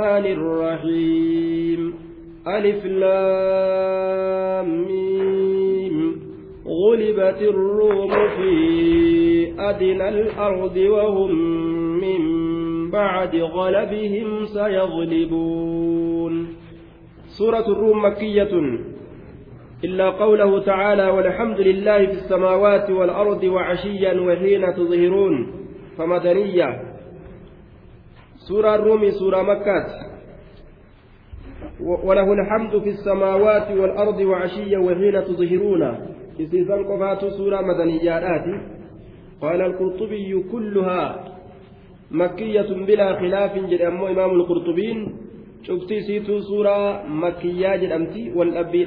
الرحمن الرحيم. ألف لام ميم. غلبت الروم في أدنى الأرض وهم من بعد غلبهم سيغلبون. سورة الروم مكية. إلا قوله تعالى والحمد لله في السماوات والأرض وعشيا وحين تظهرون فمدنية. سورة الروم سورة مكة. وله الحمد في السماوات والأرض وعشيا وحين تظهرون. إذن قفات سورة مدنيات قال القرطبي كلها مكية بلا خلاف جل إمام القرطبين شفتي سيتو سورة مكية جدمتي والأبي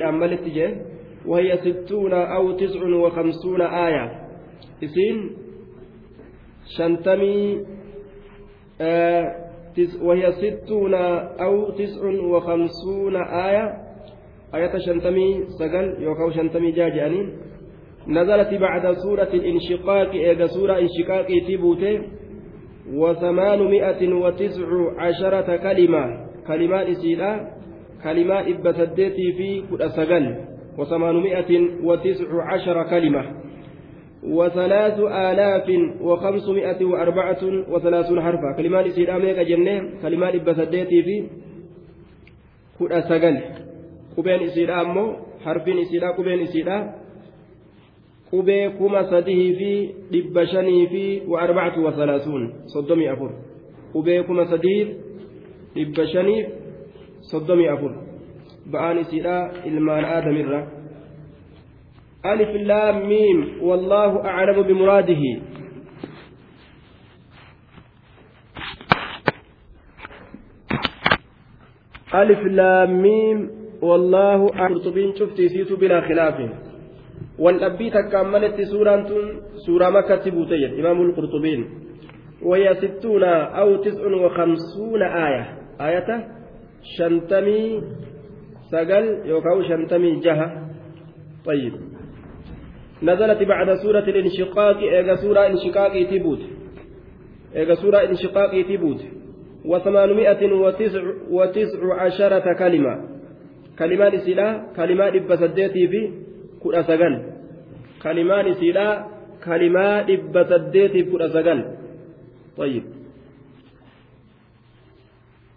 جه. وهي ستون أو تسع وخمسون آية. إسين شنتمي آه وهي ستون أو تسع وخمسون آية آية شنتمي سقل يوكاو شنتمي جاجانين نزلت بعد سورة الانشقاق إيجا سورة انشقاق تبوته وثمانمائة وتسع عشرة كلمة. كلمات إسيلا كلمات إبسدتي في كل سقل وثمانمائة وتسع عشر كلمة. وثلاث آلاف وخمسمائة وأربعة وثلاثون حرفا كلمات إسلامية كجنة كلمات بسديتي في كل سجل قبين إسلام حرفين إسلام قبين sadii fi dhibba shanii fi wa arbacatu wa salaasuun soddomii afur qubee kuma sadiif dhibba shaniif soddomii afur ba'aan isiidha ilmaan aadamirra ألف لام ميم والله أعلم بمراده. ألف لام ميم والله أعلم. شفتي سيت بلا خلاف. والأبي تكملت سورة سورة مكة بوتية إمام القرطبين. وهي ستون أو تسع وخمسون آية. آية شنتمي سجل يوكاو شنتمي جهة. طيب. نزلت بعد سورة الانشقاق إيجا سورة انشقاق تبوت إيجا سورة انشقاق تبوت وثمانمائة وتسع, وتسع عشرة كلمة. كلمات سلا كلمات بسديتي في كل أسجل كلمات سلا كلمات بسديتي في كل طيب.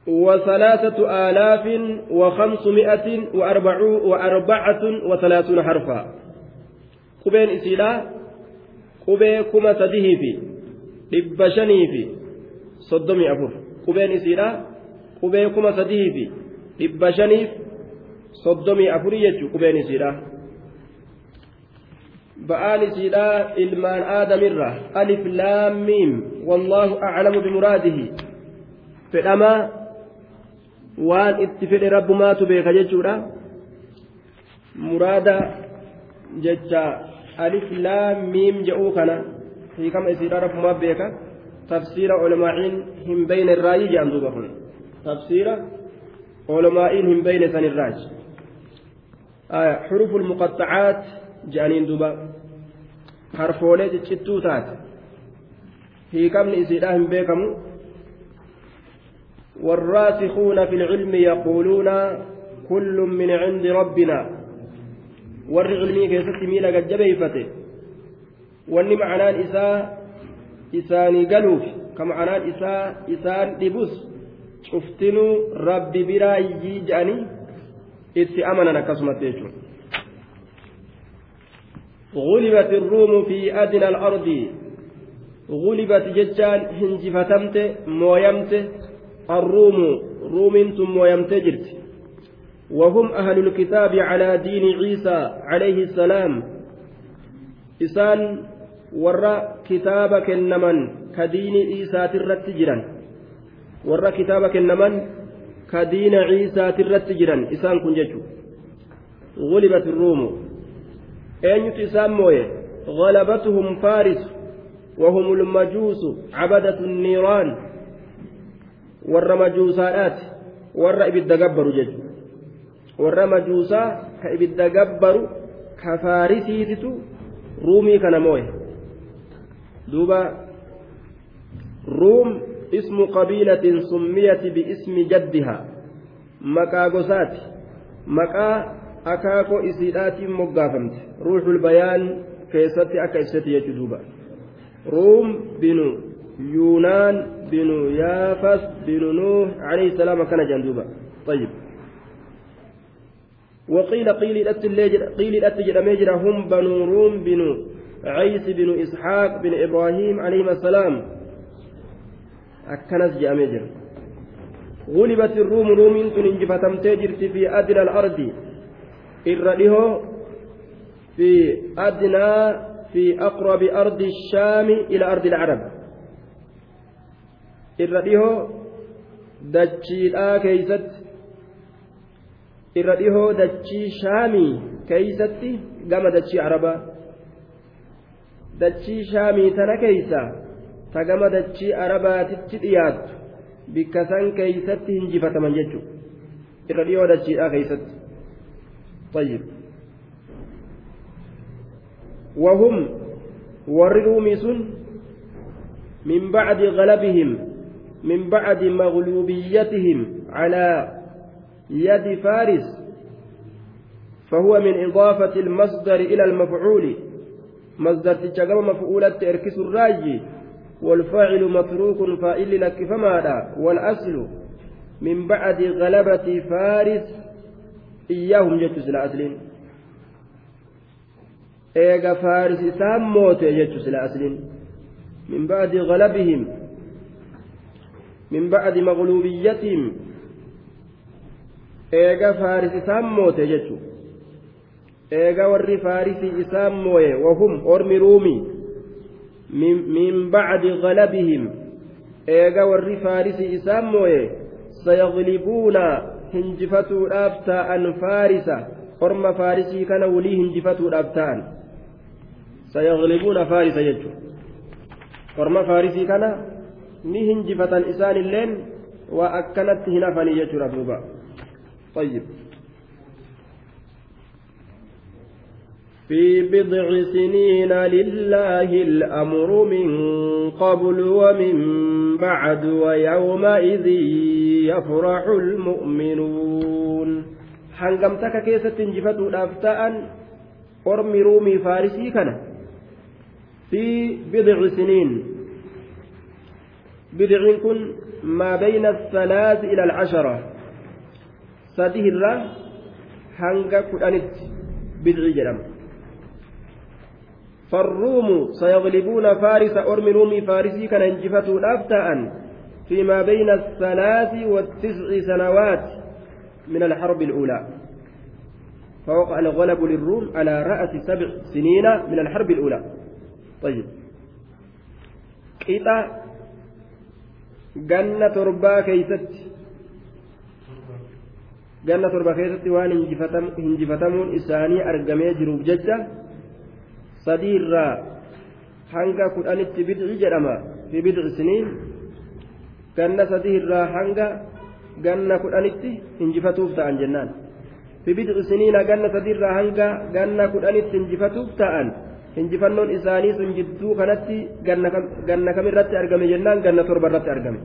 وثلاثة آلاف وخمسمائة وأربعة وثلاثون حرفا. Qubeen isiidhaa qubee kuma sadihii fi dhibba shanii fi soddomii afur qubeen isiidhaa qubee kuma sadihii fi dhibba shaniif soddomii afurii jechuun qubeen isiidhaa. ba'aan isiidhaa ilmaan aadamirra alif laamiim wallaahu aclamu bimuraadihi fedhamaa waan itti fedhe rabbumaatu beeka jechuudha muraada jecha miim je'uu kana hiikama isiidhaa rabbumaa beeka tafsiira olmaa'iin hin beyne irraayi jedhan duuba kun tafsiira olmaa'iin hin beyne san irraaji xurufu lmuqaxacaat jedhaniin duuba harfoolee ciccittuu taate hiikamni isiidhaa hin beekamu والراسخون في العلم يقولون كل من عند ربنا warri cilmii keessatti miila gajjabeeyfate wanni macanaan isaa isaanii galuuf ka macanaan isaa isaan dhibus cuftinuu rabbi biraayyii je'anii itti amanan akkasumatti jechuudha. غلبت الروم في أدنى الأرض غلبت ججان هنجفتمت مويمت الروم روم ثم مويمت جرت وهم أهل الكتاب على دين عيسى عليه السلام. إسان ورى كتابك النمن كدين عيسى ترتجرا ورى كتابك النمن كدين عيسى ترتجرا إسان كنججو غلبت الروم. أين إسان موية. غلبتهم فارس. وهم المجوس. عبدة النيران. ور مجوسات. ور إبد ججو warra majuusaa ka ibidda gabbaru ka faarisiititu ruumii kana mooye. Duuba ruum ismu qabiilatin summiyati biismi jaddiha. Maqaa gosaati. Maqaa akaakoo isiidhaatiin moggaafamte. Ruuxul bayaan keessatti akka ibsati jechu duuba. Ruum binu yuunaan binu yaafas binu nuuh alayhi salaam akkana jedhan duuba. Ayyib وقيل قيل قيل أتجر مجرى هم بنو روم بنو عيس بن إسحاق بن إبراهيم عليهما السلام. أكنس جاء غلبت الروم روم تنجفتم تجرت في أدنى الأرض. إرده في أدنى في أقرب أرض الشام إلى أرض العرب. إرده دجيلآ كيست irra dhihoo dachii shaamii keeysatti gama dachii arabaa dachii shaamii tana keeysa ta gama dachii arabaatitti dhiyaattu bikka san keeysatti hinjifataman jechuu irra dhihoo dachiidhaa keeysatti طيب وهم وررومي سن من بعد غلبهم من بعد مغلوبيتهم على يد فارس فهو من إضافة المصدر إلى المفعول. مصدر تجمع مفعولة إركس الراجي والفاعل متروك فائل لك فماذا؟ والأصل. من بعد غلبة فارس إياهم جت سلا أسلين إيجا فارس سام موت جت سلا أسلين من بعد غلبهم من بعد مغلوبيتهم eega faarisi isaan moote jechuun eega warri faarisii isaan mooye wahum ormi ruumii min bacdi galabihim. Eega warri faarisii isaan mooye sayaglibuuna hinjifatuudhaaf ta'an faarisa. Orma faarisii kana wulii hinjifatuudhaaf ta'an. Sayaglibuuna faarisa jechuun orma faarisii kana ni hinjifatan isaan illeen waa akkanatti hin hafanii jechuudha duuba. طيب. في بضع سنين لله الأمر من قبل ومن بعد ويومئذ يفرح المؤمنون. حنقمتك كيسة جفت الأفتاء أرمي رومي فارسي كان في بضع سنين بضع كن ما بين الثلاث إلى العشرة sadihirraa hanga kudhanitti bidci jedhama. فالروم سيغلبون فارس أرم رومي فارسي كان انجفتوا الأفتاء فيما بين الثلاث والتسع سنوات من الحرب الأولى فوقع الغلب للروم على رأس سبع سنين من الحرب الأولى طيب قطع جنة ربا كيست ganna torba keessatti waan hinjifatamuun isaanii argamee jiruuf jecha sadii irraa hanga kudhanitti bidci jedhama fi bidci siniin ganna sadii irraa hanga ganna kudhanitti hinjifatuuf ta'an jennaan fi bidci siniina ganna sadii irraa hanga ganna kudhanitti hinjifatuuf ta'an hinjifannoon isaanii sun jidduu kanatti ganna kamirratti argame jennaan ganna torba irratti argame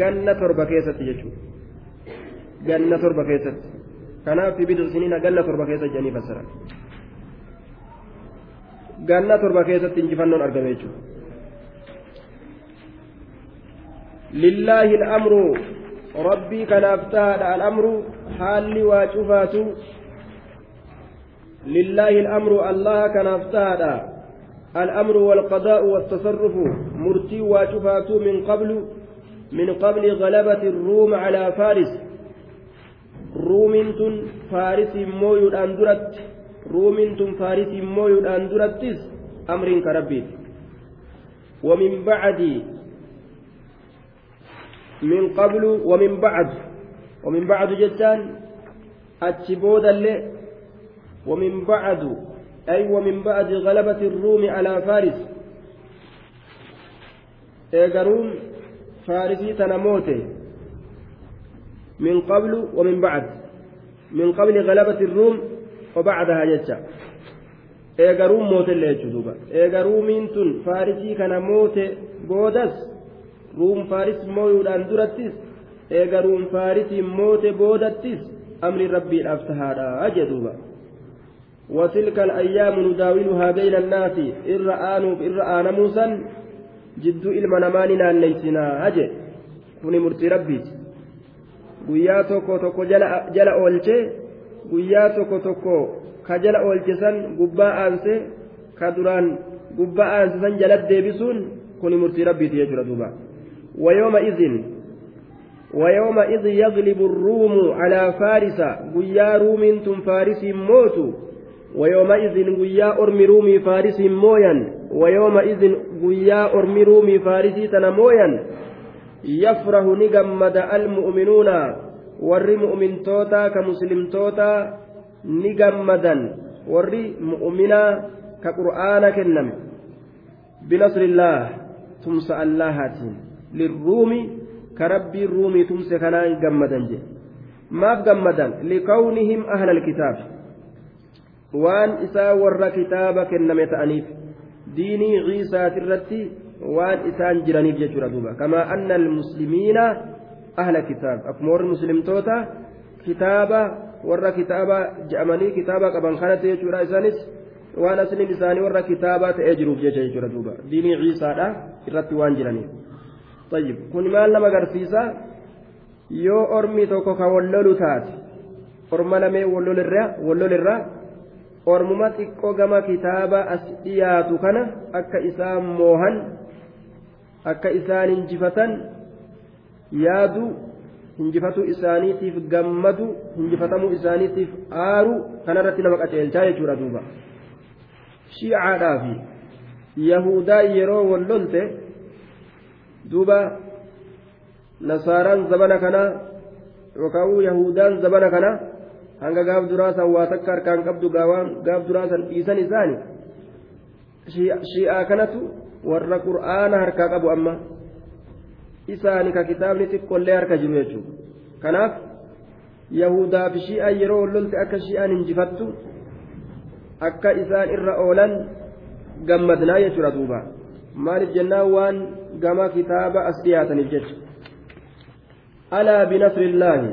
ganna torba keessatti jechuudha. Keessatti kanaaf fi biduu siniina ganna torba keessa jedhanii fassara ganna torba keessatti injifannoon argame jechuudha lillaahi al'amru rabbii kanaaf tahaadha al'amru haalli waa cufaatu lillaahi al'amru allah kanaaf tahaadha الأمر والقضاء والتصرف مرتي واشفات من قبل من قبل غلبة الروم على فارس ruumiin tun faarisiin mooyuudhaan duratti ruumiin tun faarisiin mooyuudhaan durattis amriin ka rabbiiti ومن بعد من قبل ومن بعد ومن بعد جتان أتشبود اللي ومن بعد أي ومن بعد غلبة الروم على فارس إيجاروم فارسي تنموته من قبل ومن بعد من قبل غلبة الروم وبعدها جتة eegaruun mootellee jechuudha eegaruumiin tun faarisii kana moote boodas ruum faaris mooyuudhaan durattis eega ruum faarisiin moote boodattis amri rabbiidhaaf tahaadha jedhuuba وتلك الأيام نداولها بين الناس إر آنوا إر آن موسى جد إلما نماننا ليسنا هجي كوني مرتي ربيت guyyaa tokko tokko jala oolchee guyyaa tokko tokko ka jala oolche san gubbaa aansee ka duraan gubbaa aanse san jalatti deebisuun kun murtii rabbiiti jechuudha duuba. Wayooma izin wayooma izin yaglibu ruumu alaa faarisa guyyaa ruumiin tun faarisiin mootu wayooma izin guyyaa ormi ruumii faarisiin mooyan wayooma izin guyyaa ormi ruumii faarisii tana mooyan يفرح نجمد المؤمنون ka muslimtootaa ni gammadan warri mu'minaa ka qur'aana kenname binasrillaah tumsa allahaatiin lirruumi ka rabbiin ruumii tumse kanaan gammadan jedhe maaf gammadan likawnihim ahla alkitaab waan isaa warra kitaaba kenname ta'aniif diinii ciisaati irratti waan isaan jiraniif jechuudha duuba. Kamaa anna almuslimiina ahla kitaab. Akkuma warri muslimtoota kitaaba warra kitaaba je'amanii kitaaba qaban kanatti jechuudha. Isaanis waan asliin isaanii warra kitaaba ta'ee jiruuf jecha jechuudha duuba. Diinii ciisaadha irratti waan jiraniif. Tayyib. Kun maal nama agarsiisa? Yoo ormi tokko ka wallolu taate orma lamee wallolirra ormuma xiqqoo gama kitaaba as dhiyaatu kana akka isaan moohan akka isaan hinjifatan yaadu hinjifatu isaaniitiif gammadu hinjifatamuu isaaniitiif aaru kanarratti nama qaceelchaa jechuudha duuba shiicaadhaa fi yahudaa yeroo wallolte duuba nasaaraan zabana kana yookaan yahudaan zabana kana hanga gaaf duraasan waa takka harkaan qabdu gaaf duraasan dhiisan isaani shi'aa kanatu warra qur'aana harkaa qabu amma isaani ka kitaabni xiqqollee harka jiru jechuudha kanaaf yahudaa fi shi'aa yeroo wallolte akka shi'aan injifattu akka isaan irra oolan gammadnaa jechuudha duuba maaliif jennaan waan gama kitaaba as dhiyaataniif jecha alaa binasrillaahi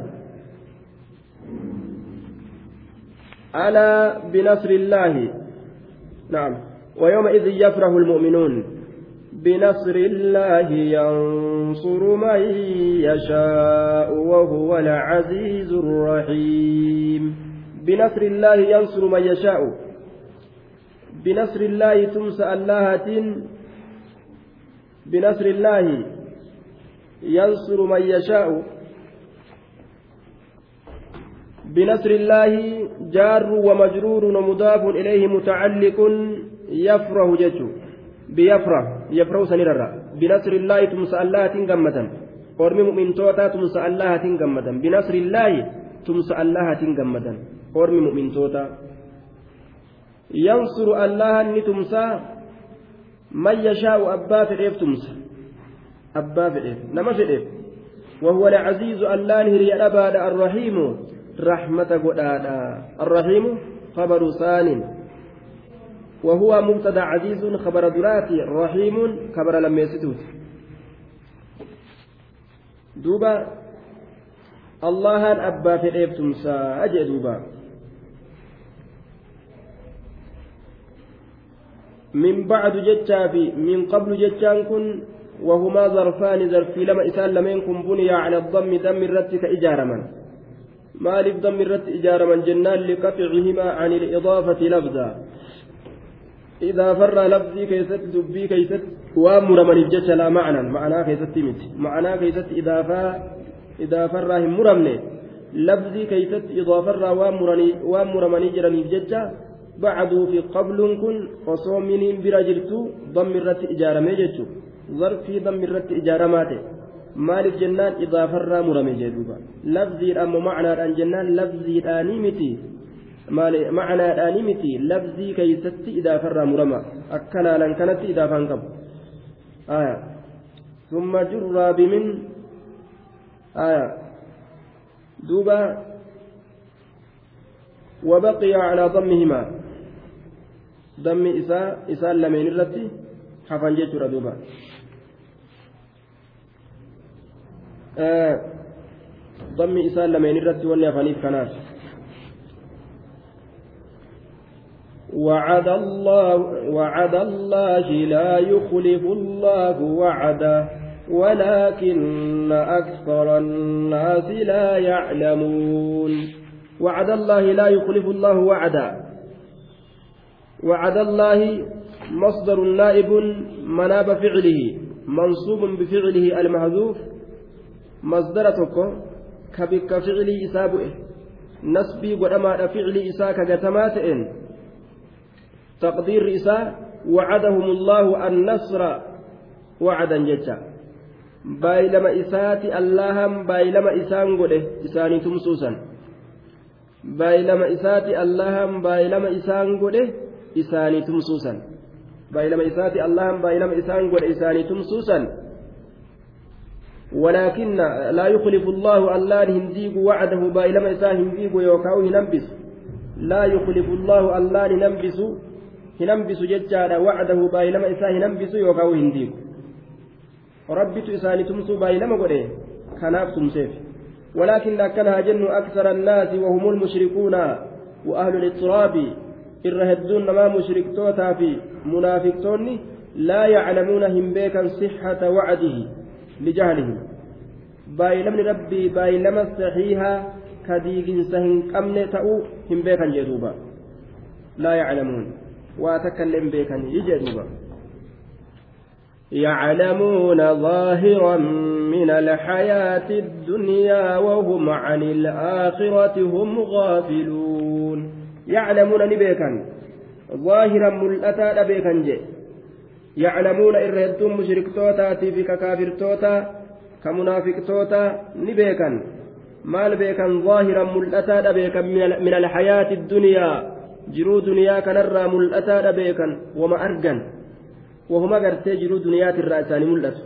alaa binasrillaahi نعم ويومئذ يفرح المؤمنون بنصر الله ينصر من يشاء وهو العزيز الرحيم. بنصر الله ينصر من يشاء. بنصر الله تمسى اللهة بنصر الله ينصر من يشاء. بنصر الله جار ومجرور ومضاف إليه متعلق يفرح جج بيفرح. يفرح سنرر بنصر الله تمسى الله تنقمة ormi mu'mintoota tumsa allahatiin gammadan binasrillaahi tumsa allahatiin gammadan ormi mu'mintoota yansuru allahan ni tumsaa من يشاء أبا فديف تمس أبا فديف نما فديف وهو العزيز اللان هري أباد الرحيم رحمة قدادا الرحيم خبر ثان وهو مبتدا عزيز خبر دراتي رحيم خبر لم يستوت دوبا الله أبا فديف تمسا أجي دوبا. من بعد جتشا في من قبل جتشان كن وهما ظرفان ظرفي لما إسان لمن بني على الضم دم الرتك إجارما مالف ضم الرت إجارما جنان لقطعهما عن الإضافة لفظا. إذا فر لفظي كيست دبي كيست وامر من الجتش لا معنى معناه كيست مت معناه كيست إذا فا إذا فر هم مرمني لفظي كيست إذا فر وامر من جرني fi qabluun kun osoo miniin bira jirtu dammi irratti ijaaramee jechuun zarfii dammi irratti ijaaramaa ta'e maaliif jennaan idaafarraa murame jedhuuba labziidhaan moo macnaadhaan jennaan labziidhaanii miti macnaadhaanii miti labzii keeysatti idaafarraa murama akka laalan kanatti idaafaan qabu ثم جر بمن آية دوبا وبقي على ضمهما dammi isaa isaan lameen irratti hafan jechuudha duuba ضم إسان لما ينرت ولي أفانيف كناس وعد الله وعد الله لا يخلف الله وعده ولكن أكثر الناس لا يعلمون. وعد الله لا يخلف الله وعدا وعد الله مصدر نائب مناب فعله منصوب بفعله المحذوف. مصدر تكو كبك فعلي إسابه نسبي ودما فعلي إساك كتماتئن تقدير إساء وعدهم الله النصر وعدا جتا بايلما إساتي اللهم بايلما إسان قده إساني تمسوسا. بايلما إساتي اللهم بايلما إسان قده إساني تمسوسا. بايلما إساتي اللهم بايلما إسان قده إساني تمسوسا. ولكن لا يخلف الله الله هنديق وعده بايلما إسان هنديق يوكاو هنبس لا يخلف الله الله هنبس هنبس ججارا وعده بايلما إسان هنبس يوكاو هنديق rabbitu isaanii tumsuu baay'inama godhe kanaaf tumseef. ولكن لكنها جن أكثر الناس وهم المشركون وأهل الاضطراب الرهدون ما مشرك توتا في منافقتون لا يعلمون هم بيكا صحة وعده لجهلهم بايلمن ربي بايلم الصحيحة كديق سهن قمن تأو هم بيكا وأتكلم بيكا يجدوبا يعلمون ظاهرا من الحياة الدنيا وهم عن الآخرة هم غافلون. يعلمون نبيكا ظاهرا ملأتا نبيكا جي. يعلمون إرهدتم مشرك توتا في كافر توتا كمنافق توتا نبيكا maal beekan zaahiran mul'ataadha beekan min alhayaati addunyaa jiruu duniyaa kanarraa mul'ataadha beekan wama argan وهما قرتي جلو دنيات الرأسان ملت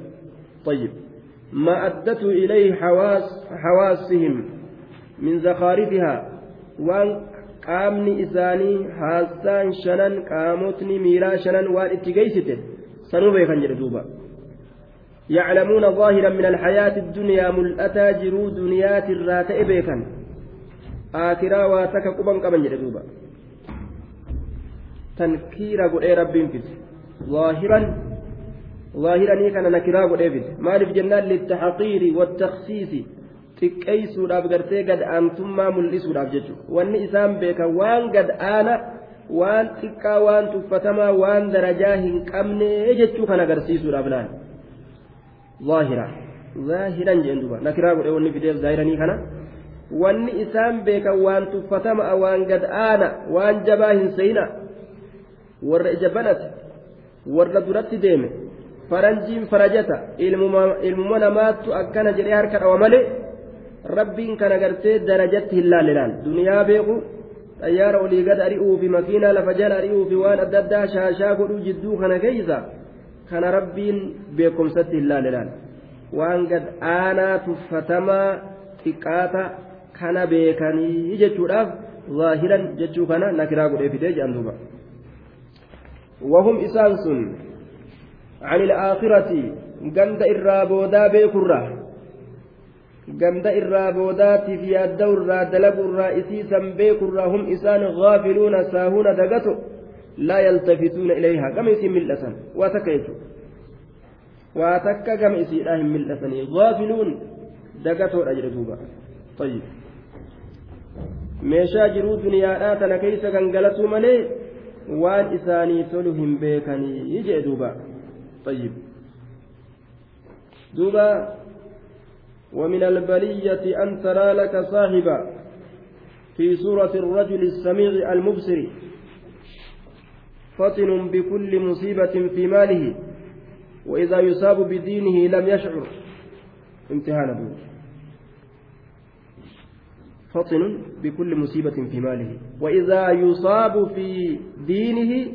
طيب ما أدته إليه حواس حواسهم من زخارفها وان qaamni isaanii haassaan shanan qaamotni miiraa shanan waan itti geeysite sanuu beekan jedhe duuba يعلمون ظاهرا من الحياة الدنيا ملأتا جرو دنيات الراتئ بيكا آكرا واتك قبا قبا جدوبا تنكير قل رب فيه ظاهرا ظاهرا كان نكرا وديفيد مالف جنان للتحقير والتخصيص xiqqeessuudhaaf gartee gad aantummaa mul'isuudhaaf jechuudha wanni isaan beekan waan gad aana waan xiqqaa waan tuffatamaa waan darajaa hin qabne jechuu kan agarsiisuudhaaf laal zaahira zaahiran jeen duba nakiraa godhe wanni fideef zaahiranii kana wanni isaan beekan waan tuffatamaa waan gad aana waan jabaa hin seyna warra ija banate warra duratti deeme faranjiin farajata ilmuma namaattu akkana jedhee harka dhawa malee rabbiin kana gartee darajatti hin laallelaan duniyaa beeku xayyaara olii gad ari'uu fi makiinaa lafa jala ari'uu fi waan adda addaa shaashaa godhuu jidduu kana keeysa kana rabbiin beekumsatti hin laallelaan waan gad aanaa tuffatamaa xiqqaata kana beekanii jechuudhaaf zaahiran jechuu kana nakiraa godhee fidee jedhan duuba. وهم إسانس عن الآخرة قند إرابودا بيكرة قند إرابودا في الدور دلب الرئيسيسا بيكرة هم إسان غافلون ساهون دقتو لا يلتفتون إليها. كم يسي ملة واتكيتو. واتك كم يسي إلههم ملة غافلون دقتو أجر دوبا. طيب. meeshaa jiruu duniyaadhaa tana keeysa gangalatu malee waan isaanii tolu hin beekanii. Jee duuba. طيب دوبا ومن البلية أن ترى لك صاحبا في سورة الرجل السميع المبصر فطن بكل مصيبة في ماله وإذا يصاب بدينه لم يشعر امتحان أبوه فطن بكل مصيبة في ماله. وإذا يصاب في دينه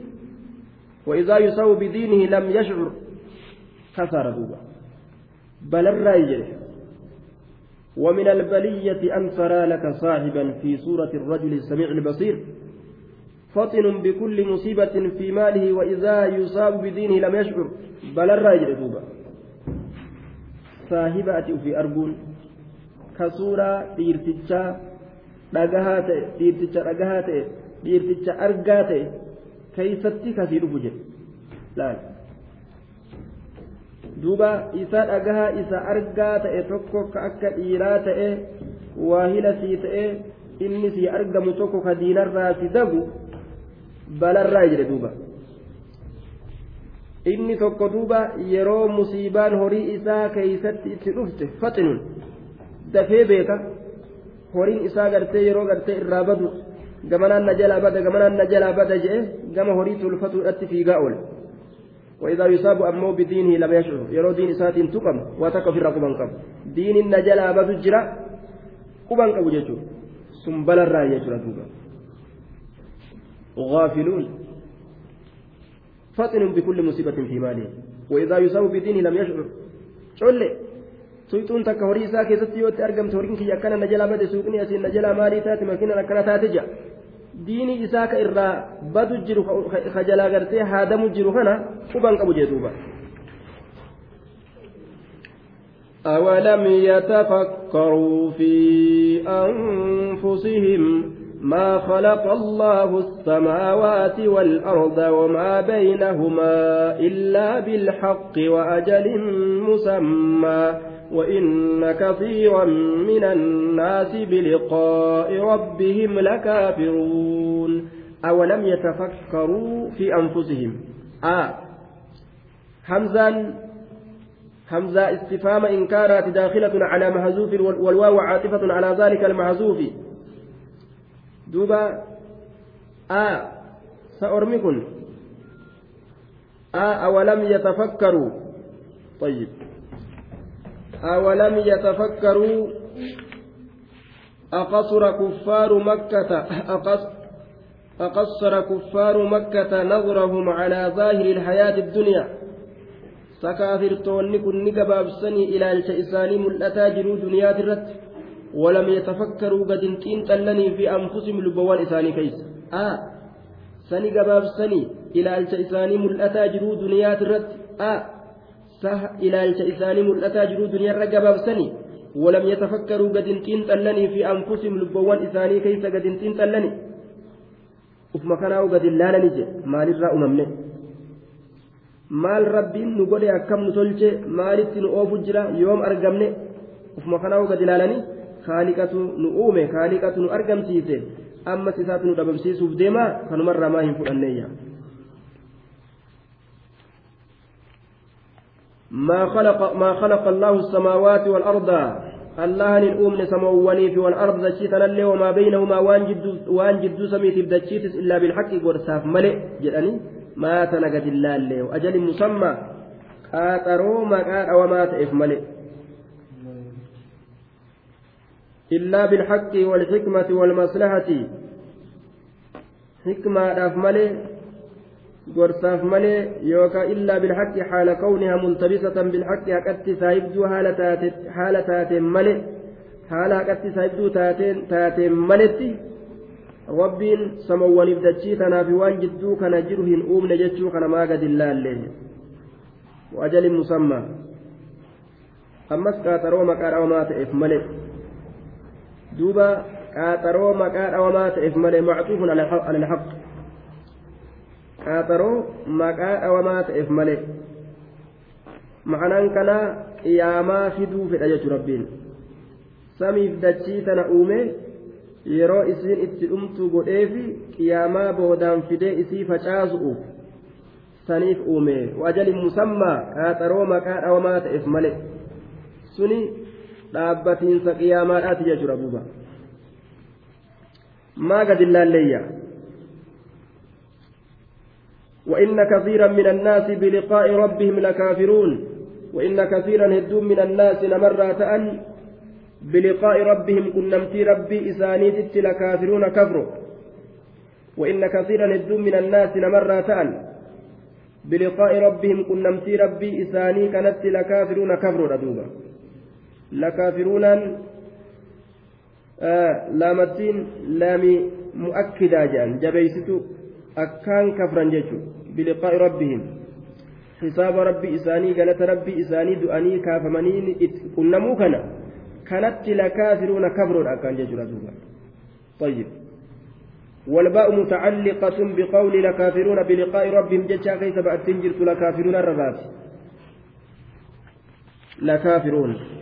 وإذا يصاب بدينه لم يشعر كثر دوبا بل الرأي ومن البلية أن ترى لك صاحبا في صورة الرجل السميع البصير فطن بكل مصيبة في ماله وإذا يصاب بدينه لم يشعر. بل الرأي دوبا ati ufii arguun ka suuraa dhiirtichaa dhagahaa ta'e dhiirticha dhagahaa ta'e dhiirticha argaa ta'e keeysatti kasii dhufu jedhe duuba isa dhagahaa isa argaa ta'e tokko ka akka dhiiraa ta'e waahila sii ta'e inni sii argamu tokko ka diinarraa si dagu balarraa jedhe duuba inni tokko duuba yeroo musiibaan horii isaa keeysatti itti dhufte faxinun dafee beeka horiin isaa gartee yeroo gartee irraa badu gamanaan na jalaa bada gamanaan na jalaa bada jedhe gama horii tulfatuudhatti fiigaa oole وإذا يصاب أمه بدينه لم يشعر يرو دين إسات تقم واتك في الرقبان قب دين النجل أبد الجرا قبان قبو جيشو سنبل الرأي يجرى دوبا غافلون فطن بكل مصيبة في ماله وإذا يصاب بدينه لم يشعر شعر suyxuun takka horii isaa keessatti yoo itti argamte horiin kiyya akkana na jalaa bade suuqni asiin na jalaa maalii taate makiinan akkana taate jira diinii isaa ka irraa badu jiru ka jalaa gartee haadamu jiru kana quban qabu jee duuba. أولم يتفكروا في أنفسهم ما خلق الله السماوات والأرض وما بينهما إلا بالحق وأجل مسمى وإن كثيرا من الناس بلقاء ربهم لكافرون. أولم يتفكروا في أنفسهم؟ آه. همزا همزة استفهام إن كانت داخلة على محذوف والواو عاطفة على ذلك المحذوف. دوبا. آه. سأرمكن. آه. أولم يتفكروا؟ طيب. أولم يتفكروا أقصر كفار مكة أقصر كفار مكة نظرهم على ظاهر الحياة الدنيا. kaafirtoonni kun ni gabaabsanii ilaalcha isaanii mul'ataa jiruu duniyaa irratti. ولم يتفكروا قد hin xiinxallinee في أنفسهم lubbuuwwan isaanii keessa. آه isaanii gabaabsanii ilaalcha isaanii mul'ataa jiruu duniyaa irratti. آه ilaalcha isaanii mul'ataa jiruu duniyarra gabaabsanii walam yatafakkaruu gad hin xiinxallanii fi anfusihim lubbawwan isaanii keessa gad hin xiinxallanii. Ufuma kanaa'u gad hin laalanii jedhe maalirraa umamne maal rabbiin nu godhe akkam nu tolchee maalitti nu oofu jira yoom argamne? Ufuma kanaa'u gad ilaalanii kaaliqatu nu uume kaaliqatu nu argamsiise ammas isaatu nu dhabamsiisuuf deemaa? Kanumarraa maa hin fudhanneeyyaa ما خلق ما خلق الله السماوات والأرض. الله نؤمن سمواني في والأرض دشيتنا اللي وما بينهما. وان جد سميت بدشيتس إلا بالحق ورساف ملئ. جدني ما تنقد الله وأجل مسمى. قاتروا ما قال وما تئف ملئ. إلا بالحق والحكمة والمصلحة. حكمة أف ملئ. Gorsaaf malee yookaan illaa bilhaqqi haala kawnihaa multabisatan bilhaqqi haqatti saayibduu haala taateen malee haala haqatti saayibduu taateen maletti rabbiin samawwaniif dachii tanaaf waan jidduu kana jiru hin uumne jechuu kana maa gadi laallee wajalin musammaa ammas qaaxaroo maqaa dhawamaa ta'eef malee duuba qaaxaroo maqaa dhawamaa ta'eef malee mactuufun alhaq qaaxaroo maqaa dhawamaa ta'eef malee ma'anaan kanaa qiyaamaa fiduu fedha jechuudha rabbiin samiif dachii tana uume yeroo isiin itti dhumtu godheefi qiyaamaa boodaan fidee isii facaasu'uuf saniif uume wajalin musammaa qaaxaroo maqaa dhawamaa ta'eef malee suni dhaabbatiinsa qiyaamaadhaati jechuudha duuba maa gadi laalleeyyaa وإن كثيرا من الناس بلقاء ربهم لكافرون وإن كثيرا هدوم من الناس نمرة أن بلقاء ربهم كنمتي ربي إسانيت لكافرون كفروا. وإن كثيرا هدوم من الناس نمرة أن بلقاء ربهم كنمتي ربي إساني كانت لكافرون كفروا ردوبا. لكافرون آه لامتين لامي مؤكدا جان جبيستو kafran jechuun biliqaa'i rabbihim hisaaba rabbi isaanii galata rabbi isaanii du'anii kaafamanii qunnamuu kana kanatti lakaafiruuna kabroodha akkaan jechuudha duuba طيب والباء متعلقة بقول لكافرون بلقاء ربهم جتشا كيف بأتنجرت لكافرون الربات لكافرون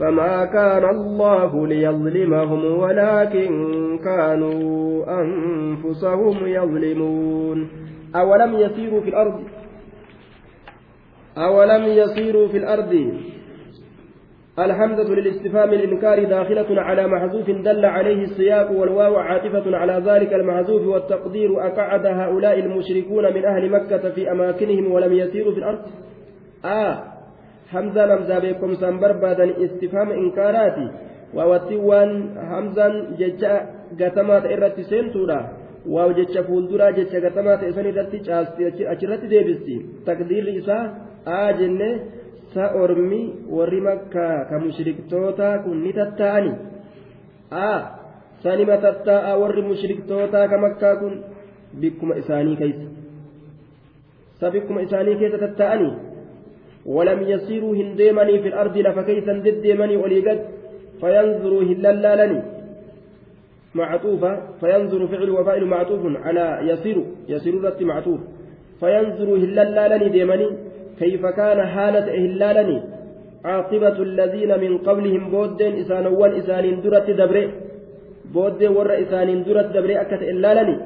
فما كان الله ليظلمهم ولكن كانوا أنفسهم يظلمون أولم يسيروا في الأرض؟ أولم يسيروا في الأرض؟ الحمزة للاستفهام الإنكار داخلة على محذوف دل عليه السياق والواو عاطفة على ذلك المحذوف والتقدير أقعد هؤلاء المشركون من أهل مكة في أماكنهم ولم يسيروا في الأرض؟ آه hamzaan hamzaa beekumsaan barbaadan istifaama inkaaraati waawattiin waan hamzaan jecha gatamaa ta'e irratti seentuudha waaw jecha fuulduraa jecha gatamaa ta'e san irratti caasti achirratti deebisti takdiirri isaa aa jenne sa ormi warri makkaa ka mushriktoota kun ni tattaa'ani aa sanima tattaa'a warri mushriktootaa ka makkaa kun bikkuma isaanii keessa sa bikkuma isaanii keessa tattaa'anii ولم يسيروا هنديمني في الأرض لفكيسا دديمني وليقد فينظروا هلالالني معطوفة فينظر فعل وفاعل معطوف على يسير يسير رت معطوف. فينظر هلالالني ديمني كيف كان حالة هلالني عاقبة الذين من قبلهم بودين إسانوان إسانين درت دبري بودين ور إسانين درت دبري أكت إلالني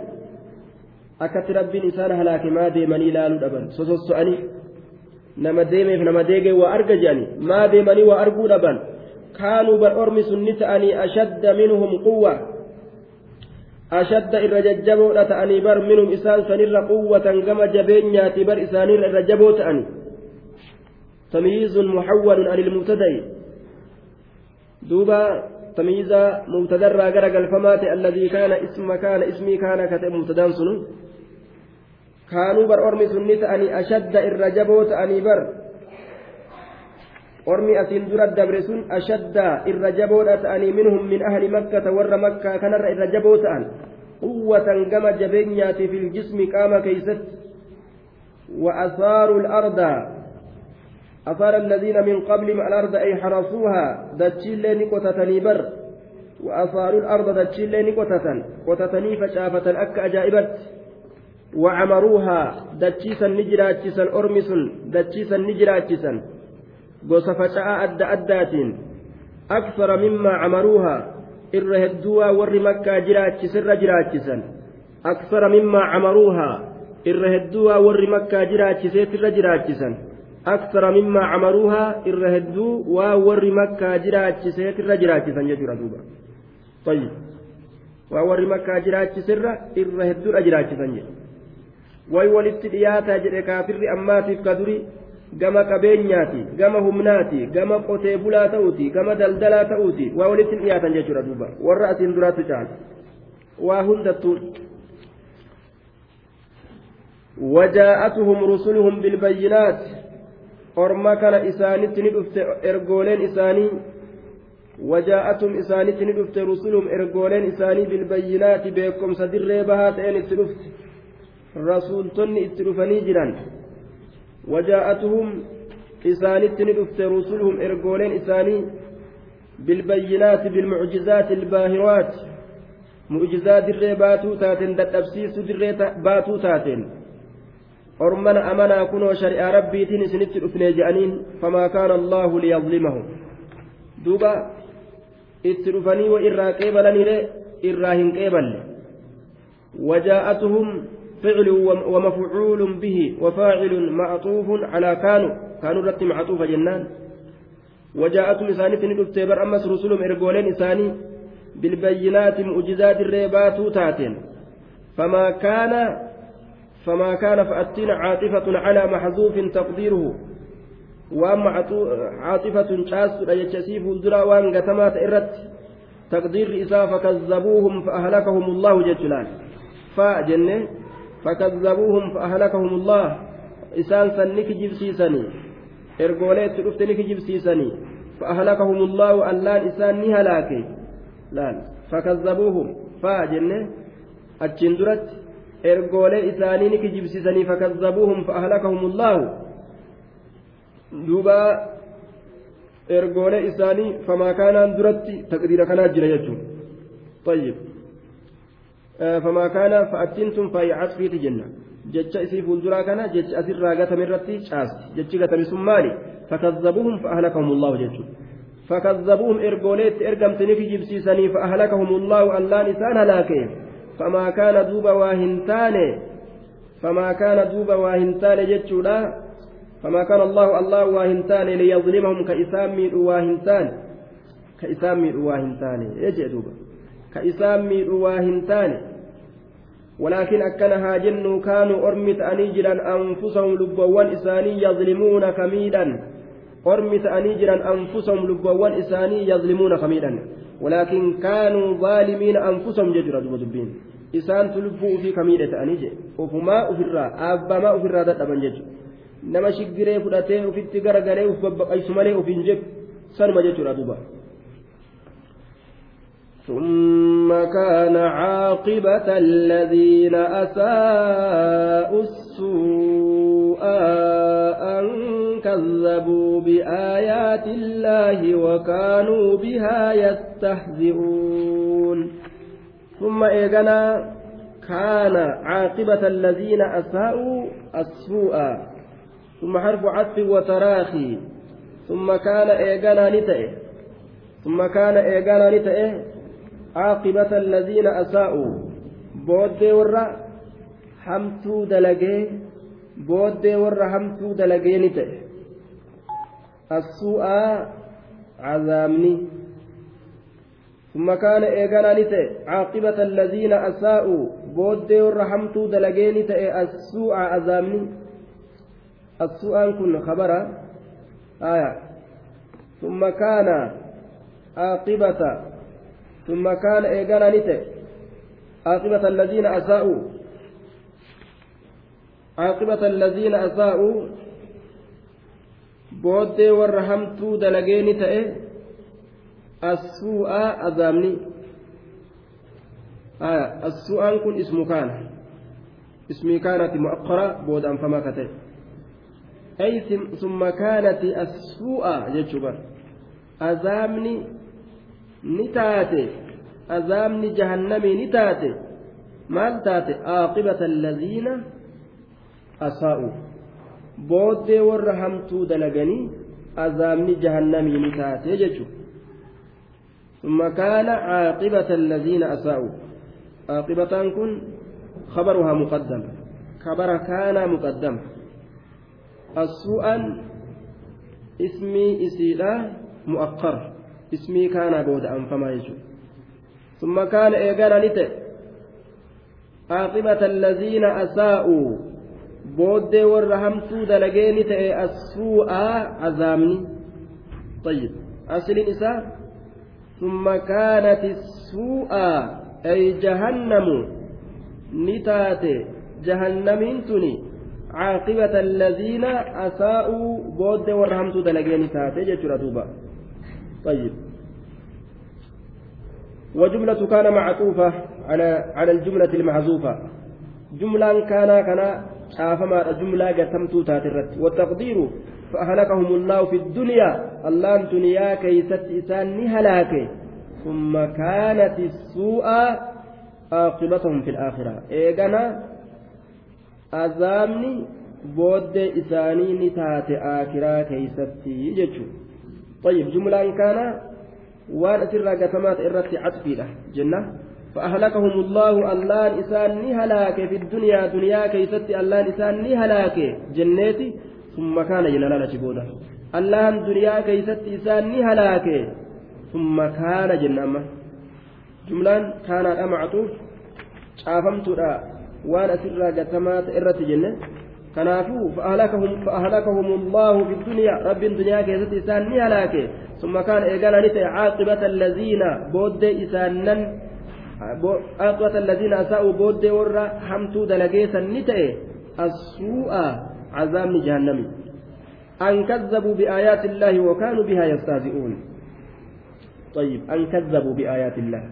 أكت ربين إسان هلاك ما ديمني لالو دبن سوسوسؤني nama deemeef nama deegee waa arga jedhani maa deemanii waa arguu dhaban kaanuu bar ormi sunni ta'anii ashadda minhum quwwa ashadda irra jajjaboodha ta'anii bar minhum isaan sanirra quwwatan gama jabeenyaati bar isaanirra irra jaboo ta'ani تمييز محول عن المبتدأ دوبا تمييز مبتدا راغرا الفمات الذي كان اسم كان اسمي كان كتب مبتدا سنو كانوا بر أرمي سنة أني أشد الرجبو تأني بر أرمي أسين درد دبرسون أشد الرجبو تأني منهم من أهل مكة ور مكة كان الرجبو تأن قوة كما جبنيات في الجسم قام كيست وأثار الأرض أثار الذين من قبلهم الأرض أي حرسوها دتشيل نكوتة بر وأثار الأرض دتشيل نكوتة كوتة فشافة أك أجائبت وعمروها دتشيسا نجراتشيسا أرمسا دتشيسا نجراتشيسا hedduwaa warri makkaa jiraachisirra jiraachisan aksara mimmaa camaruuha irra hedduwaa warri makkaa jiraachiseetirra jiraachisan aksara mimmaa camaruuha irra hedduu waa warri makkaa jiraachiseetirra jiraachisan jechuudha duuba طيب jiraachisirra irra hedduudha jiraachisan jedhe way walitti dhiyaataa jedhe kaafirri ammaatiif ka duri gama qabeenyaati gama humnaati gama qotee bulaa ta'uuti gama daldalaa ta'uuti waa walitti dhiyaatan jechuudha duuba warra asiin duraatu caala waa hundattuu وجاءتهم رسلهم بالبينات orma kana isaanitti ni dhufte ergooleen isaanii وجاءتهم isaanitti ni dhufte rusuluhum ergooleen isaanii bilbayyinaati beekomsa dirree bahaa ta'een itti dhufte rasuultonni itti dhufanii jiran وجاءتهم إسانت ندفت رسلهم إرجولين إساني بالبينات بالمعجزات الباهرات. معجزات دري باتو تاتن دتبسيس دري باتو تاتن أرمنا أمنا كنوا شرع ربي تني سنت الأفني جانين فما كان الله ليظلمهم. دوبا اترفني وإرا قيبلني إراهن قيبل وجاءتهم فعل ومفعول به وفاعل معطوف على كانوا. كانوا رت معطوف جنان. وجاءتهم إساني تندفت بر أمس رسلهم إرجولين إساني بالبينات مؤجزات الريبات تاتين فما كان فما كان فأتين عاطفة على محذوف تقديره. وأما عاطفة شاس يجسيف الدرا وأن قتمات إرت. تقدير إساء فكذبوهم فأهلكهم الله جلال فجنة فكذبوهم فأهلكهم الله. إسان سنك جبسيسني إرقوليت رفتنك جبسيسني فأهلكهم الله ألان إسان نهلاكي لأن. فكذبوهم. فجنة أجندرت إرقولي إساني نك جبسيسني فكذبوهم فأهلكهم الله. دوبا ergoolee isaanii فما كان فأتنتم في تجنة جتش إسي فولدرا كان جتش أسر راقة من رتي شاس جتش قتل سمالي فكذبوهم فأهلكهم الله جتش فكذبوهم إرقوليت إرقمتني في جبسيسني فأهلكهم الله ألا نسان هلاكين فما كان دوب واهنتان فما كان دوب واهنتان جتش لا فما كان الله الله واهنتان كإسام ميد واهنتان ولكن أكنها جن كانوا أرمت أنيجرا أنفسهم لبوان إساني يظلمون كميدا أرمت أنيجرا أنفسهم لبوان إساني يظلمون كميدا ولكن كانوا ظالمين أنفسهم دوبا دبين إسان تلبوا في كميدة أنيجي وفما أفرا أبا ما أفرا دابا ججرا nama shiggiree fudhatee ufitti garagalee uf babbaqaysu malee uf hin jedhu sanuma jechuudha duuba ثم كان عاقبة الذين أساءوا السوء أن كذبوا بآيات الله وكانوا بها يستهزئون. ثم إيقنا كان عاقبة الذين أساءوا السوء. ثم حرف عطف وتراخي. ثم كان إيقانا نتئه. ثم كان إيقانا نتئه. عاقبة الذين أساءوا. بودي ورّا hamtuu dalagee booddee warra hamtuu dalagee ni ta'e assu'aa cazaabni ثم كان إيقانا نتئ عاقبة الذين أساءوا. بود ور حمتو دلقين تئ السوء عذابني. السؤال كن خبر آية. ثم كان عاقبة ثم كان إيقانا نته عاقبة الذين أساءوا عاقبة الذين أساءوا booddee warra hamtuu dalagee ni ta'e assuu'aa azaabni assuu'aan kun ismu kaana ismii kaanati mu'aqqara boodaanfamaa ka ta'e أي ثم كانت السوء جتشبر أزامني نتاتي أزامني جهنمي نتاتي maal taate? Aaqibata allaziina asaa'u. Booddee warra hamtuu dalaganii azaabni jahannamii ni taate jechu ثم كان عاقبة الذين أساءوا عاقبة كن خبرها مقدم خبر كان مقدم السوءا اسمي اسمي كان بود أنفما يجو ثم كان إيقانا نتئ عاقبة الذين أساءوا بود ورهمتو دلقين تئ السوء عذامني طيب أصل النساء ثم كانت السوء أي جهنم نتاتي جهنمين تني عاقبة الذين أساءوا بود دلقين تاتي جتر دوبا طيب وجملة كان معطوفة على على الجملة المحذوفة. جملة كان كان شافما جملة قتمت تاترت. والتقدير فأهلكهم الله في الدنيا. الله الدنيا كيست إسان هلاك ثم كانت السوء عاقبتهم في الآخرة. إيقنا booddee isaanii ni taate aakiraa keeysatti jechuun طيب جملة كان وان أسر قتمات إرت عطفيدة جنة فأهلكهم الله اللان إسان هلاك في الدنيا دنيا كيست اللان إسان هلاك جناتي ثم كان جنانا شبودا اللان دنيا كيست إسان هلاك ثم كان جنة جملان كان أمعطوف شافمت waan asirraa gatamaa irratti jenne kanaafuu fa'ahalakahum allahu fi dunyaa rabbiin dunyaa keessatti isaan ni halaake. ثم كان إيقانا نتأ عاقبة الذين بود إسانن عاقبة الذين أساءوا بود ورا حمتو دلقيسا نتأ السوء عذاب جهنم أن كذبوا بآيات الله وكانوا بها يستهزئون طيب أن كذبوا بآيات الله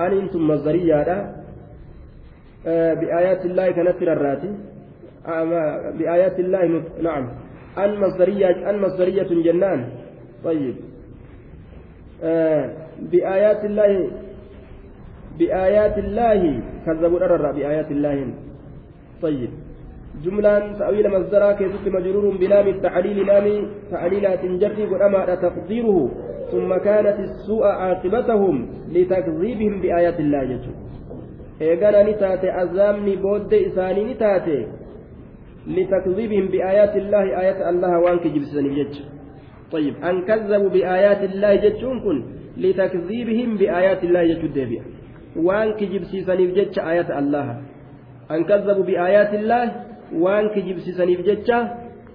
أن أنتم مصدرية بآيات الله كانت الراتي بآيات الله نعم. أن مصدرية أن مصدرية جنان. طيب. آه بآيات الله بآيات الله كذبوا الأرى بآيات الله. طيب. جملة تأويل مصدرها كيست مجرور بلام التعليل لام تعليلات جري قدما تقديره. ثم كانت السوء عاقبتهم لتكذيبهم بآيات الله. جل eegana ni taate azaabni booddee isaanii ni taate لتكذيبهم بآيات الله aayata allaha waan kijibsisaniif jecha طيب أن كذبوا بآيات الله jechuun لتكذيبهم بآيات الله jechuudha duubi. waan kijibsiisaniif jecha آيات الله. أن كذبوا بآيات الله وأن كجب سيسانيف جتش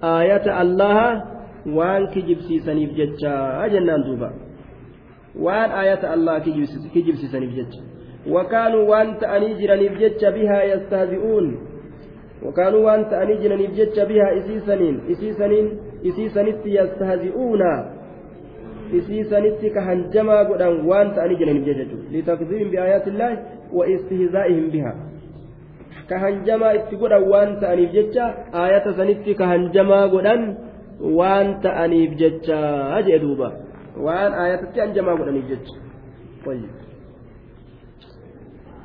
آيات الله. waan kijibsiisaniif jecha jennaan duuba. waan آيات الله kijibsiisaniif jecha وكانوا waan ta'anii jiraniif jecha بها يستهزئون. وكانوا وأن تأني جرانيف جتش بها yastahzi'uuna isiisanitti ka hanjamaa godhan waan ta'anii jiraniif jechuudha litakziibin bi'aayaatillah wa istihzaa'ihim biha ka hanjamaa itti godhan waan ta'aniif jecha aayata sanitti ka hanjamaa godhan waan ta'aniif jecha jee duuba waan aayatatti hanjamaa godhaniif jecha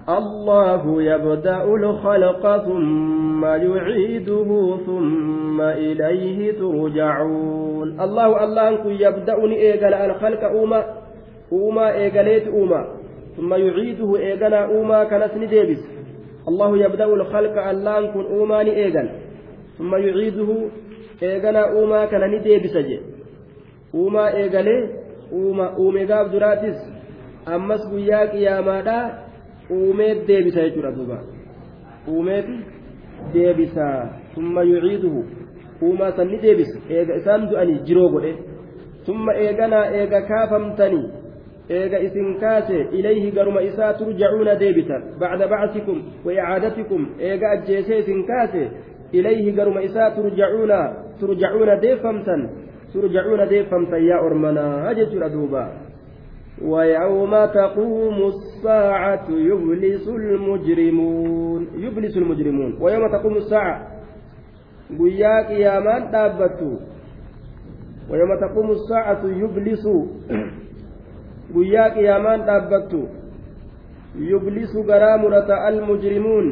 الله يبدأ الخلق ثم يعيده ثم إليه ترجعون. الله الله أنكم يبدأني إيقل الخلق أوما أوما إيقليت أوما. ثم يعيده إيقل أوما كنسني ديبس. الله يبدأ الخلق الله أنكم أوما إيقل ثم يعيده إيقل أوما كنني ديبس أوما إيقلي أوما أومي قاب دراتس. أمس قياك يا مادا uumeet deebisa jechuudha duuba. Uumeet deebisa summa yuciiduhu uumaa sanni deebisa. Eega isaan du'anii jiroo godhe. Summa eeganaa eega kaafamtanii eega isin kaase ilayhi garuma isaa turjacuuna deebisan bacda bacsikum wa icaadatikum eega ajjeesee isin kaase ilayhi garuma isaa turjacuuna turjacuuna deeffamtan turjacuuna deeffamtan yaa ormanaa jechuudha duuba ويوم تقوم الساعة يبلس المجرمون يبلس المجرمون ويوم تقوم الساعة guyyaa qiyaamaan dhaabbattu ويوم تقوم الساعة يبلس guyyaa qiyaamaan dhaabbattu yublisu garaa murata almujrimuun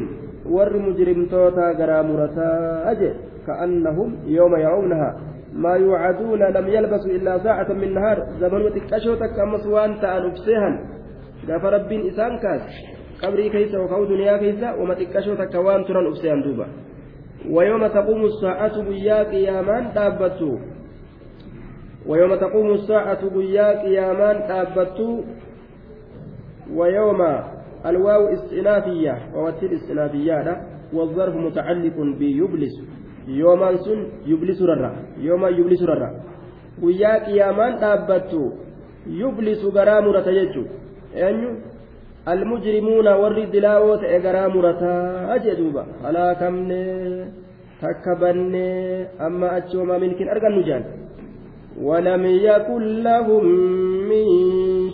warri mujrimtoota garaa murataa aje ka'annahum yooma ya'uunaha ما يوعدون لم يلبسوا إلا ساعة من نهار. زمن وتكشو تكمس وان تأن أبسيهن رب إسان كاس. قبري كيسا وكو دنيا كيسا وما تكشو تكوان تران أبسيهن دوبا. ويوم تقوم الساعة بيا قيامان تابتو. ويوم تقوم الساعة بيا قيامان تابتو. ويوم الواو استئنافية ووتر استئنافية والظرف متعلق بيبلس. yoomaan sun yublisurarra yoomaan yublisurarra guyyaa qiyaamaan dhaabbattu yublisu garaa murata jechuun eenyu almujrimuuna warri dilaawoo ta'e garaa murataa jee duuba halaakamne takka banne amma achi homaa milkiin argannu jaan ولم يكن لهم من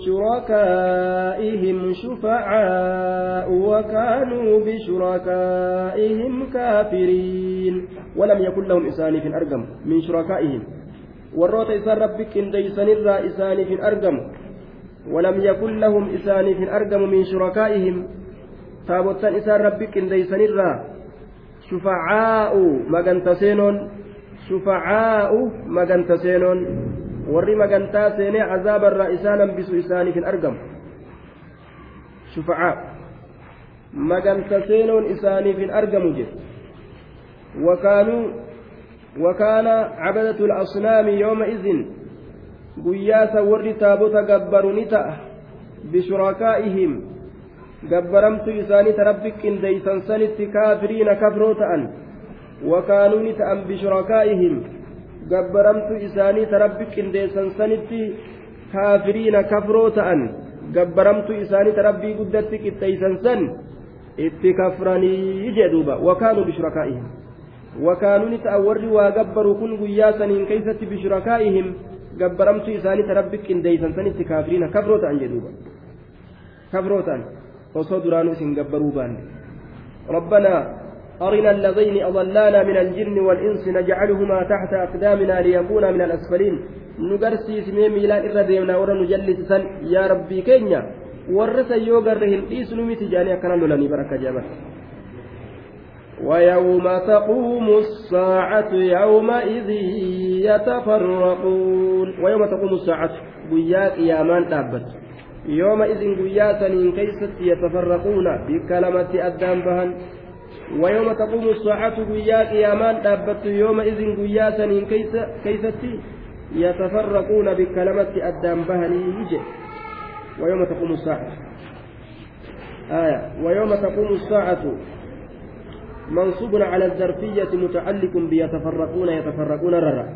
شركائهم شفعاء وكانوا بشركائهم كافرين ولم يكن لهم إساني في الأرقم من شركائهم. والروت إسان ربك إن ديسان الرا إساني في الأرقم. ولم يكن لهم إساني في الأرقم من شركائهم. تابوتان إسان ربك إن ديسان الرا. شفعاء مغنت سينون shufacaa'u maganta seenoon warri magantaa seenee azaabarraa isaan hambisu isaaniif hin argamu shufacaa maganta seenoon isaaniif hin wakaana cabadatu lasnaami yooma izin guyyaasa warri taabota gabbaru ni ta'a bishurakaa'ihim gabbaramtu isaanii ta rabbi qindeeysan sanitti kaafiriina kafroo ta'an wakaanuu ni ta'an bishrakaa'ihim gabbaramtu isaanii ta rabbi qindeessan sanitti kaafiriina kafroo ta'an gabbaramtu isaanii ta rabbii guddatti qixxeeysan san guyyaa saniin keeysatti bishrakaa'ihim gabbaramtu isaanii ta rabbi qindeeysan sanitti kaafiriina kafroo ta'an jedhuuba kafroo ta'an osoo duraanuu isin gabbaruu baanne ربنا أرنا اللذين أضلانا من الجن والإنس نجعلهما تحت أقدامنا ليكونا من الأسفلين نقرسي سمي ميلان إرى ديمنا ورا نجلس سن يا ربي كينيا ورث يوغرهم إيس نميت جاني أكنا لولاني بركة جابت ويوم تقوم الساعة يومئذ يتفرقون. ويوم تقوم الساعة وياك يا من تابت يومئذ قياسا كيست يتفرقون بكلمة أدام بهن. ويوم تقوم الساعة قيا قيامان دابت. يومئذ قياسا كيست يتفرقون بكلمة أدام يجي. ويوم تقوم الساعة. آية. ويوم تقوم الساعة منصوب على الظرفية متعلق بيتفرقون يتفرقون ررا.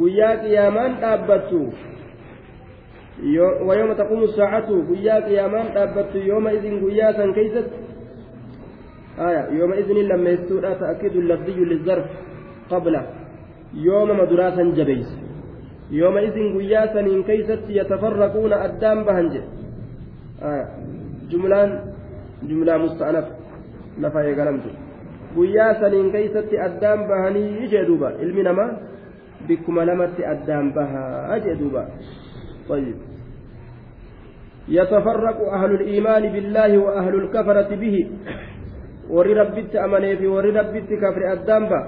قيا قيامان دابت ويوم تقوم الساعة قيا قيامان دابت يومئذ قياسا كيست آية يومئذ لما يستوى تأكيد اللفظي للظرف قبله. يوم مدراسا جبيس يومئذ قياسا إن كيست يتفرقون أدام بهنج آية جملان جملة مستأنف. لفا يقلمت guyyaa saniin keeysatti addaan bahanii jee duuba ilmi namaa bikkuma lamatti addaan bahaa jee duuba طيب يتفرق أهل الإيمان بالله وأهل الكفرة به rabbitti amanee fi warri rabbitti kafre addaan ba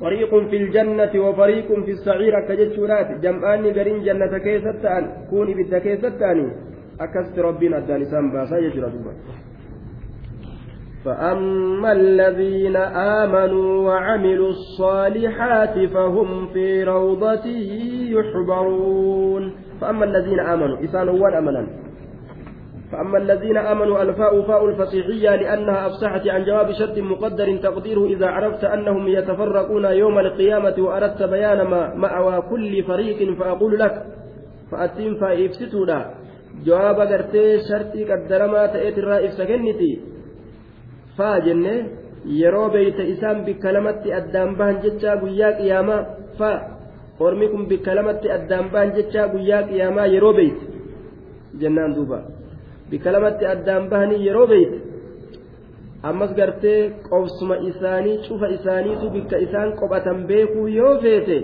fariiqun fi ljannati wa fariiqun fi saciir akka jechuudhaati jam'aanni gariin jannata keessatti ta'an kuun ibidda keessatti ta'anii akkasitti rabbiin addaan isaan baasaa jechuudha duuba فأما الذين آمنوا وعملوا الصالحات فهم في روضة يحبرون فأما الذين آمنوا إسان أول أمنا. فأما الذين آمنوا الفاء فاء الفصيحية لأنها أفصحت عن جواب شرط مقدر تقديره إذا عرفت أنهم يتفرقون يوم القيامة وأردت بيان ما مأوى كل فريق فأقول لك فأتم فإفسدوا جواب قرتي شرطي قدرما تأتي الرائف سكنتي فاجنة yeroo beeyta isaan bikka lamatti addaan bahan jechaa guyyaa qiyaamaa fa ormi kun bikka lamatti addaan bahan jechaa guyyaa qiyaamaa yeroo beeyte jennaan duuba bika lamatti addaan bahanii yeroo beeyte ammas gartee qobsuma isaanii cufa isaaniitu bikka isaan qophatan beekuu yoo feete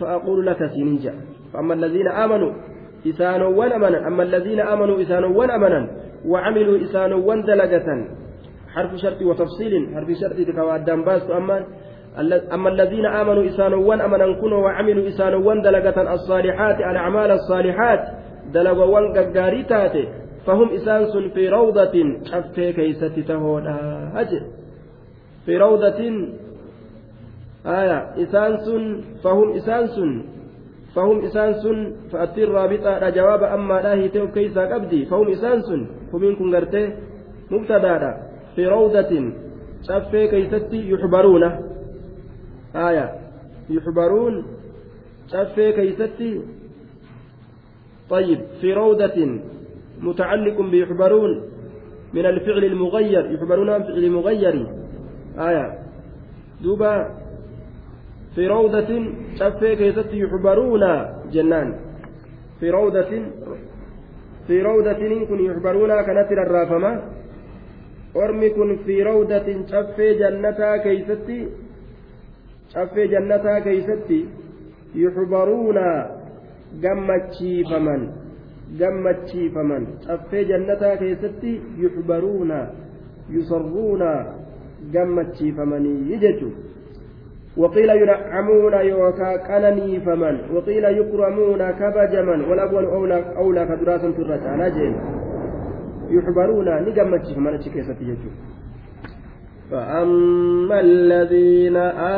فأقول لك سينجا فأما الذين آمنوا إسانوان أمنا أما الذين آمنوا إسانوان أمنا وعملوا إسانوان دلجة حرف شرط وتفصيل حرف شرط تكوادان باس أما أما الذين آمنوا isaanoowwan amanan وعملوا isaanoowwan dalagatan الصالحات الأعمال الصالحات dalagoowwan gaggaarii taate فهم isaan sun في روضة caffee keessa ta'uudha. أجل في روضة آية isaan sun فهم isaan sun فهم isaan sun فأتي الرابطة جواب أما لا taatu keessaa qabdi فهم isaan sun فمنكم gartii مبتدا في روضة caffee keessatti يحبرون آية. يحبرون caffee keessatti طيب. في روضة متعلق بيحبرون من الفعل المغير. يحبرون عن فعل مغير. آية. دوبا. في روضة شفي كيست يحبرون جنان. في روضة. في روضة كن يحبرون كانت الرافمة. Ormi kun fi rawdatin caffee jannataa keeysatti caffee jannataa keeysatti yuxbaruuna gammachiifaman gammachiifaman caffee jannataa keessatti yuxbaruuna yusarruuna gammachiifamanii jechuun وقيل ينعمون يوكا قنني فمن وقيل يكرمون كبجمن والأول أولى أولى كدراسة الرجال جيل يحبرون نجمتش فمن أتشكيسة يجو فأما الذين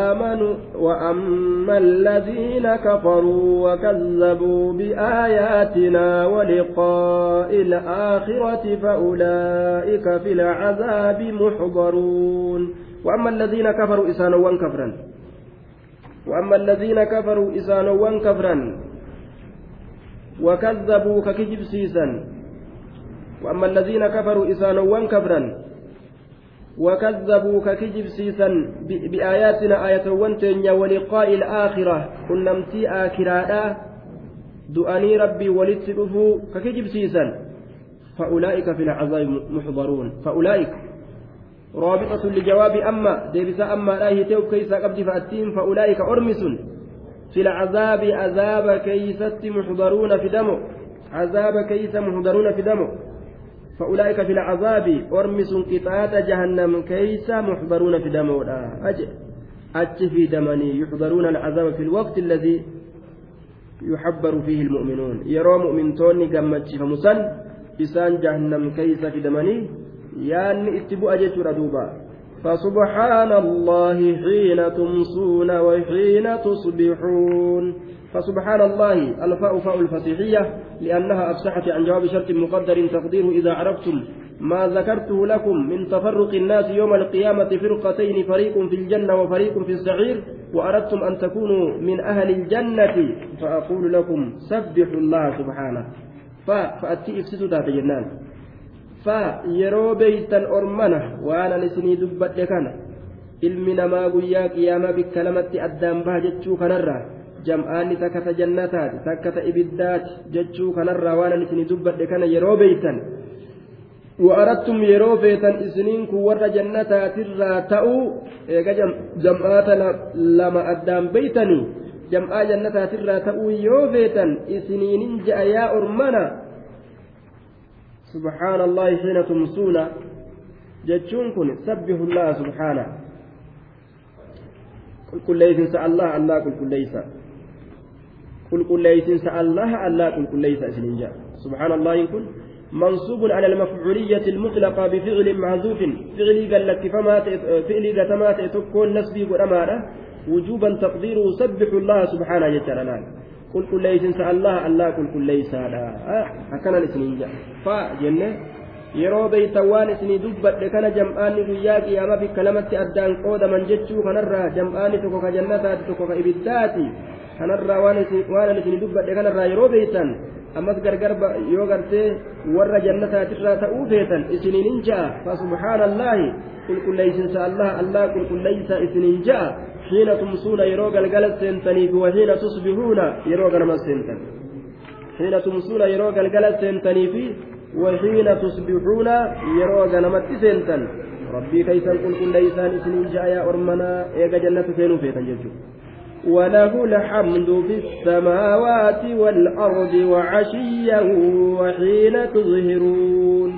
آمنوا وأما الذين كفروا وكذبوا بآياتنا ولقاء الآخرة فأولئك في العذاب محضرون. وأما الذين كفروا إسانوا كفرا وأما الذين كفروا إسانوا كفرا وكذبوا ككجب سيسا وأما الذين كفروا إسانوا كفرا وكذبوا ككجب سيسا بآياتنا آية وانتين ولقاء الآخرة. كنمتي آكرادا دؤني ربي ولدت ككجب سيسا. فأولئك في العذاب محضرون. فأولئك. رابطة لجواب أما. ديبس أما لا يتوب كيسا قبل فأتين فأولئك أرمس في العذاب. عذاب كيست محضرون في دمه. عذاب كيس محضرون في دمه. فأولئك في العذاب أرمس قطعة جهنم كيس محضرون في دمه أج في دمني يحضرون العذاب في الوقت الذي يحبر فيه المؤمنون. يرى مؤمن توني قمتش فمسن إسان جهنم كيس في دمني itti bu'a jechuudha duuba فسبحان الله حين تمسون وحين تصبحون. فسبحان الله الفاء فاء الفسيحية لأنها أفسحت عن جواب شرط مقدر تقديره إذا عرفتم ما ذكرته لكم من تفرق الناس يوم القيامة فرقتين فريق في الجنة وفريق في السعير وأردتم أن تكونوا من أهل الجنة فأقول لكم سبحوا الله سبحانه. فأتي إفسدوا ذات جنان. beeytan ormana waan an isinii dubbadhe kana ilmi namaa guyyaa qiyaamaa bikka lamatti addaan baha jechuu kanarraa jam'aanni takka ta jannataati takka ta ibiddaati jechuu kanarraa waan an isinii dubbadhe kana yeroo beeytan وأردتم يرو فيتن إسنين كور جنة ترى تأو إيجا جمعات لما أدام بيتني جمعا جنة ترى تأو يرو فيتن إسنين جاء يا أرمنا سبحان الله حين تمسون جتشون كن سبح الله سبحانه كل ليس الله الله كل ليس قل كل ليس الله الله قل كل ليس اسنجا سبحان الله كن منصوب على المفعولية المطلقة بفعل محذوف فعلي قال لك فما فعلي قتمات تكون نسبي قرأمانة وجوبا تقديره سبح الله سبحانه جل qulqulleeysinsa allah allah qulqulleeysaadha akkana isiniin jedha fa jenne yeroo beeytan waan isinii dubbadhe kana jam'aanni guyyaa qiyaama bikka lamatti addaan qoodaman jechuu kanarraa jam'aanni tokko ka jannataati tokko ka ibiddaati kanarraa waan isinii dubbadhe kanarraa yeroo beeytan ammas gargar yoo gartee warra jannataatirraa ta'uu feetan isiniin hin ja'a fa subhaanallaahi qulqulleeysinsa allah allah qulqulleeysa isiniin ja'a حين تمسون يرو قلقلت سنتني وحين تصبحون يرو قنما سنتن حين تمسون يرو قلقلت سنتني وحين تصبحون يرو قنمت سنتن ربي كيسان قل كل ليسان سنين جاء يا أرمنا إيقا جنة سينو فيتن ججو وله الحمد في السماوات والأرض وعشيا وحين تظهرون.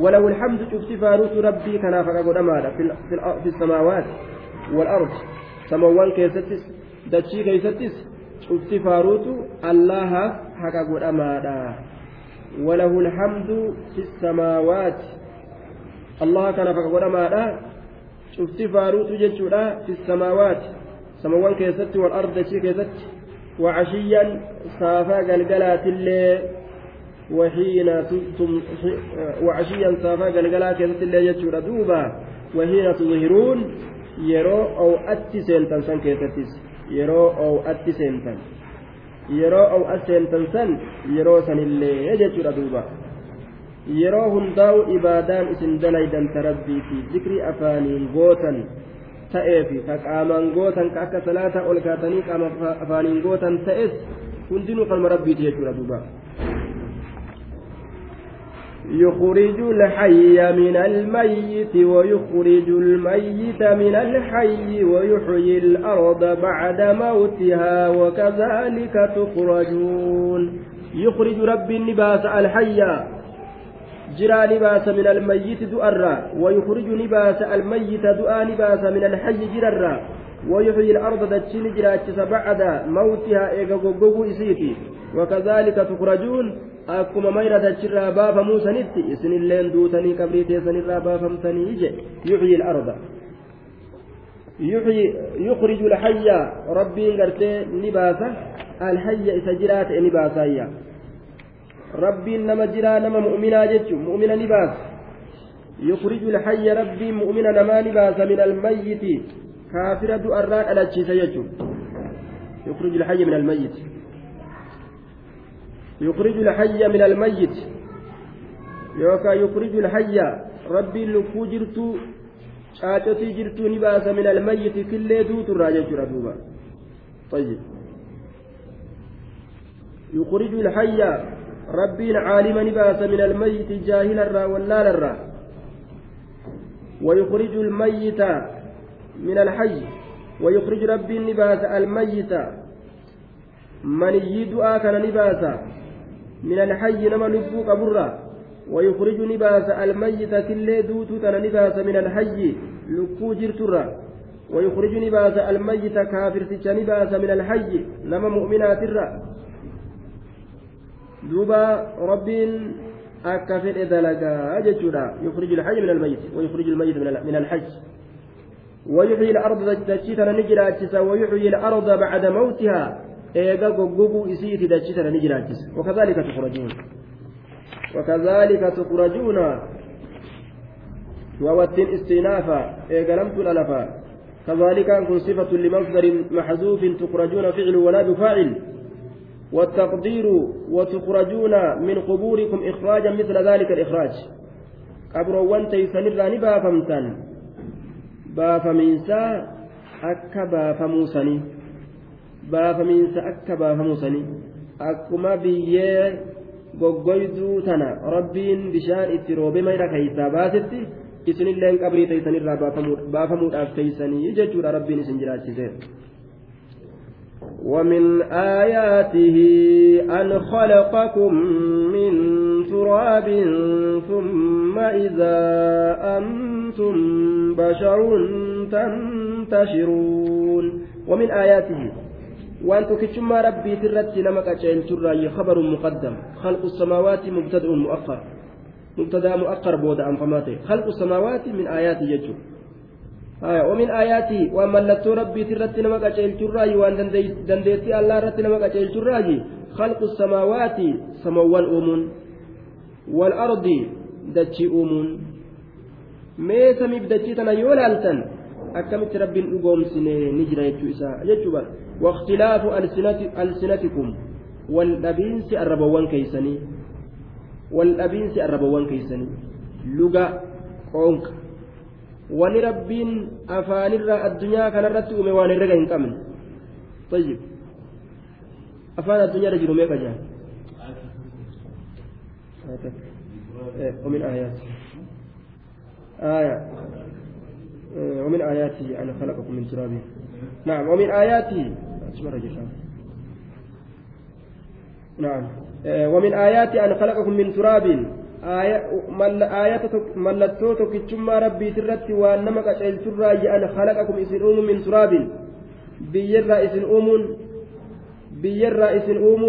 وله الحمد شوف سفارس ربي كان فقط في في السماوات والأرض. سموان كيستس دتشي كيستس شوف سفارس الله حقق أمانا وله الحمد في السماوات الله كنافق فقط أمانا شوف سفارس جتشونا في السماوات. Samawwan keessatti wal arda dachii keessatti وعشيا صافا قلقلات اللي وحين وعشيا صافا قلقلات اللي يجور دوبا وحين تظهرون yeroo ow'atti seentan san keessattis yeroo ow'atti seentan yeroo ow'at seentan san yeroo sanillee jechuudha duuba yeroo hundaa'u ibaadaan isin dalaydan ta rabbiifi zikrii afaaniin gootan ta'eefi ka qaamaan gootan ka akka salaataa ol kaatanii qaama afaaniin gootan ta'es hundinuu qalma rabbiiti jechuudha duuba يخرج الحي من الميت ويخرج الميت من الحي ويحيي الأرض بعد موتها وكذلك تخرجون يخرج rabbiin ni baasa الحي jiraa ni baasa من الميت du'aa irraa ويخرج ni baasa الميت du'aa ni baasa من الحي jiraa ويحيي الأرض dachii ni jiraachisa بعد موتها eega goguu isheetii. وكذلك تخرجون akkuma mayra dachirraa baafamuu sanitti isinilleen duutanii qabrii teessanirraa baafamtanii je يحيي الأرض يخرج الحي ربي قرتي نباسة الحي إسجرات نباسة ربي نما جرا نما مؤمنا جتش مؤمنا نباس. يخرج الحي ربي مؤمنا نما نباس من الميت. كافر دؤراء على تشيسيجو يخرج الحي من الميت. يخرج الحي من الميت. يوكا يخرج الحي. ربي لكو جرتو caacotii jirtuu ni baasa min almayyiti killee duuturraa jechuudha duuba طيب. يخرج الحي. ربي عالما نباس من الميت جاهلا الرا ولا الرا. ويخرج الميت من الحي. ويخرج ربي نباس الميت. من يدعى كان نباس من الحي نما لبو قبرا ويخرج نباس الميت كل دوت تنا نباس من الحي لكو جرترا ويخرج نباس الميت كافر نباس من الحي. نما مؤمنات الرا دوبا رب أكفر دلقا أجتشورا يخرج الحي من الميت ويخرج الميت من الحج ويحيي الأرض دجتنا نجراتشسا ويحيي الأرض بعد موتها إيغا غوغو إسيت دجتنا نجراتشسا وكذلك تخرجون وكذلك تخرجون ووتين استئنافا إيقلمت الألفا كذلك أنكم صفة لمصدر محذوف تخرجون فعل ولا بفاعل والتقدير وتخرجون من قبوركم إخراجا مثل ذلك الإخراج قبروان تيسنر بافمتان baafamiinsaa akka baafamuusanii baafamiinsa akka baafamuusanii akkuma biyyee goggoyduu tana rabbiin bishaan itti roobe mayra keeysaa baasetti isinilleen qabrii teeysanirraa baafamuudhaaf teeysanii jechuudha rabbiin isin jiraachise ومن آياته أن خلقكم من تراب ثم إذا أنتم بشر تنتشرون. ومن آياته وأن تكتشما ربي ترتي نمك أجعل ترى خبر مقدم. خلق السماوات مبتدأ مؤخر. مبتدأ مؤخر بود أن فماته خلق السماوات من آيات يجو. آية ومن آياته وملتو ربي ترتي نمك أجعل ترى وأن دنديتي الله نمك أجعل ترى خلق السماوات سموان أومون والأرض دتشي dachii tana yoo laaltan akkamitti rabbiin dhugoomsine ni jira jechuu isaa jechuu bara واختلاف ألسنتكم. والأبينس الربوان كيسني. والأبينس الربوان كيسني. لغة قونك. Wani rabbiin afaanirraa addunyaa kanarratti uume waan herrega hin qabne طيب afaan addunyaarra jiru meeqa jaa ومن آياته آية ومن آياته أن خلقكم من تراب نعم ومن آياته نعم ومن آياته أن خلقكم من تراب آية ملتو تكتشما ربي ترتي وأنما قتل تراجي أن خلقكم إسن أوم من تراب. بيرا إسن أوم. بيرا إسن أوم.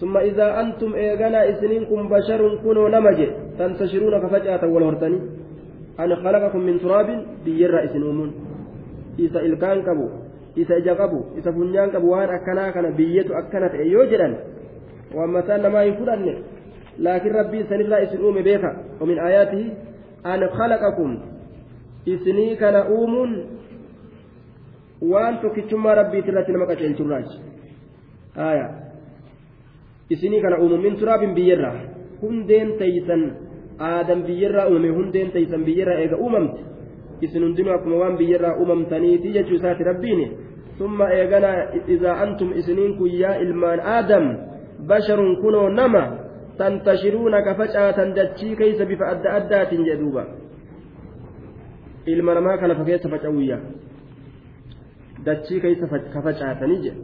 ثم إذا أنتم إيغانا إسنينكم بشر كونوا نمج تنتشرون ففجأة والهرتني. أنا خلقكم من تراب. بيرا إسن أوم. إذا إلكان كبو. إذا إجا كبو. إذا فنيان كبو. وان أكنا كان بيتو أكنا تأيو جران ومثلا ما يفرن لكن ربي سنلا إسن أوم بيكا ومن آياته أن خلقكم إسني كان أوم waan tokkichummaa rabbiitirratti nama qaceelchu irraaji aya isinii kana uumamin turaabin biyyarraa hundeen taysan aadam biyyarraa uumame hundeen taysan biyyarraa eega uumamte isin hundinuu akkuma waan biyyarraa uumamtaniiti jechuu isaati rabbiin ثم إذا أنتم إسنين كيا إلمان آدم بشر كنوا نما تنتشرون كفجأة دتشي كيس بفأد أدات جدوبا ilma namaa kana fageessa faca'uyya dachii keessa kafacaatanii jedhe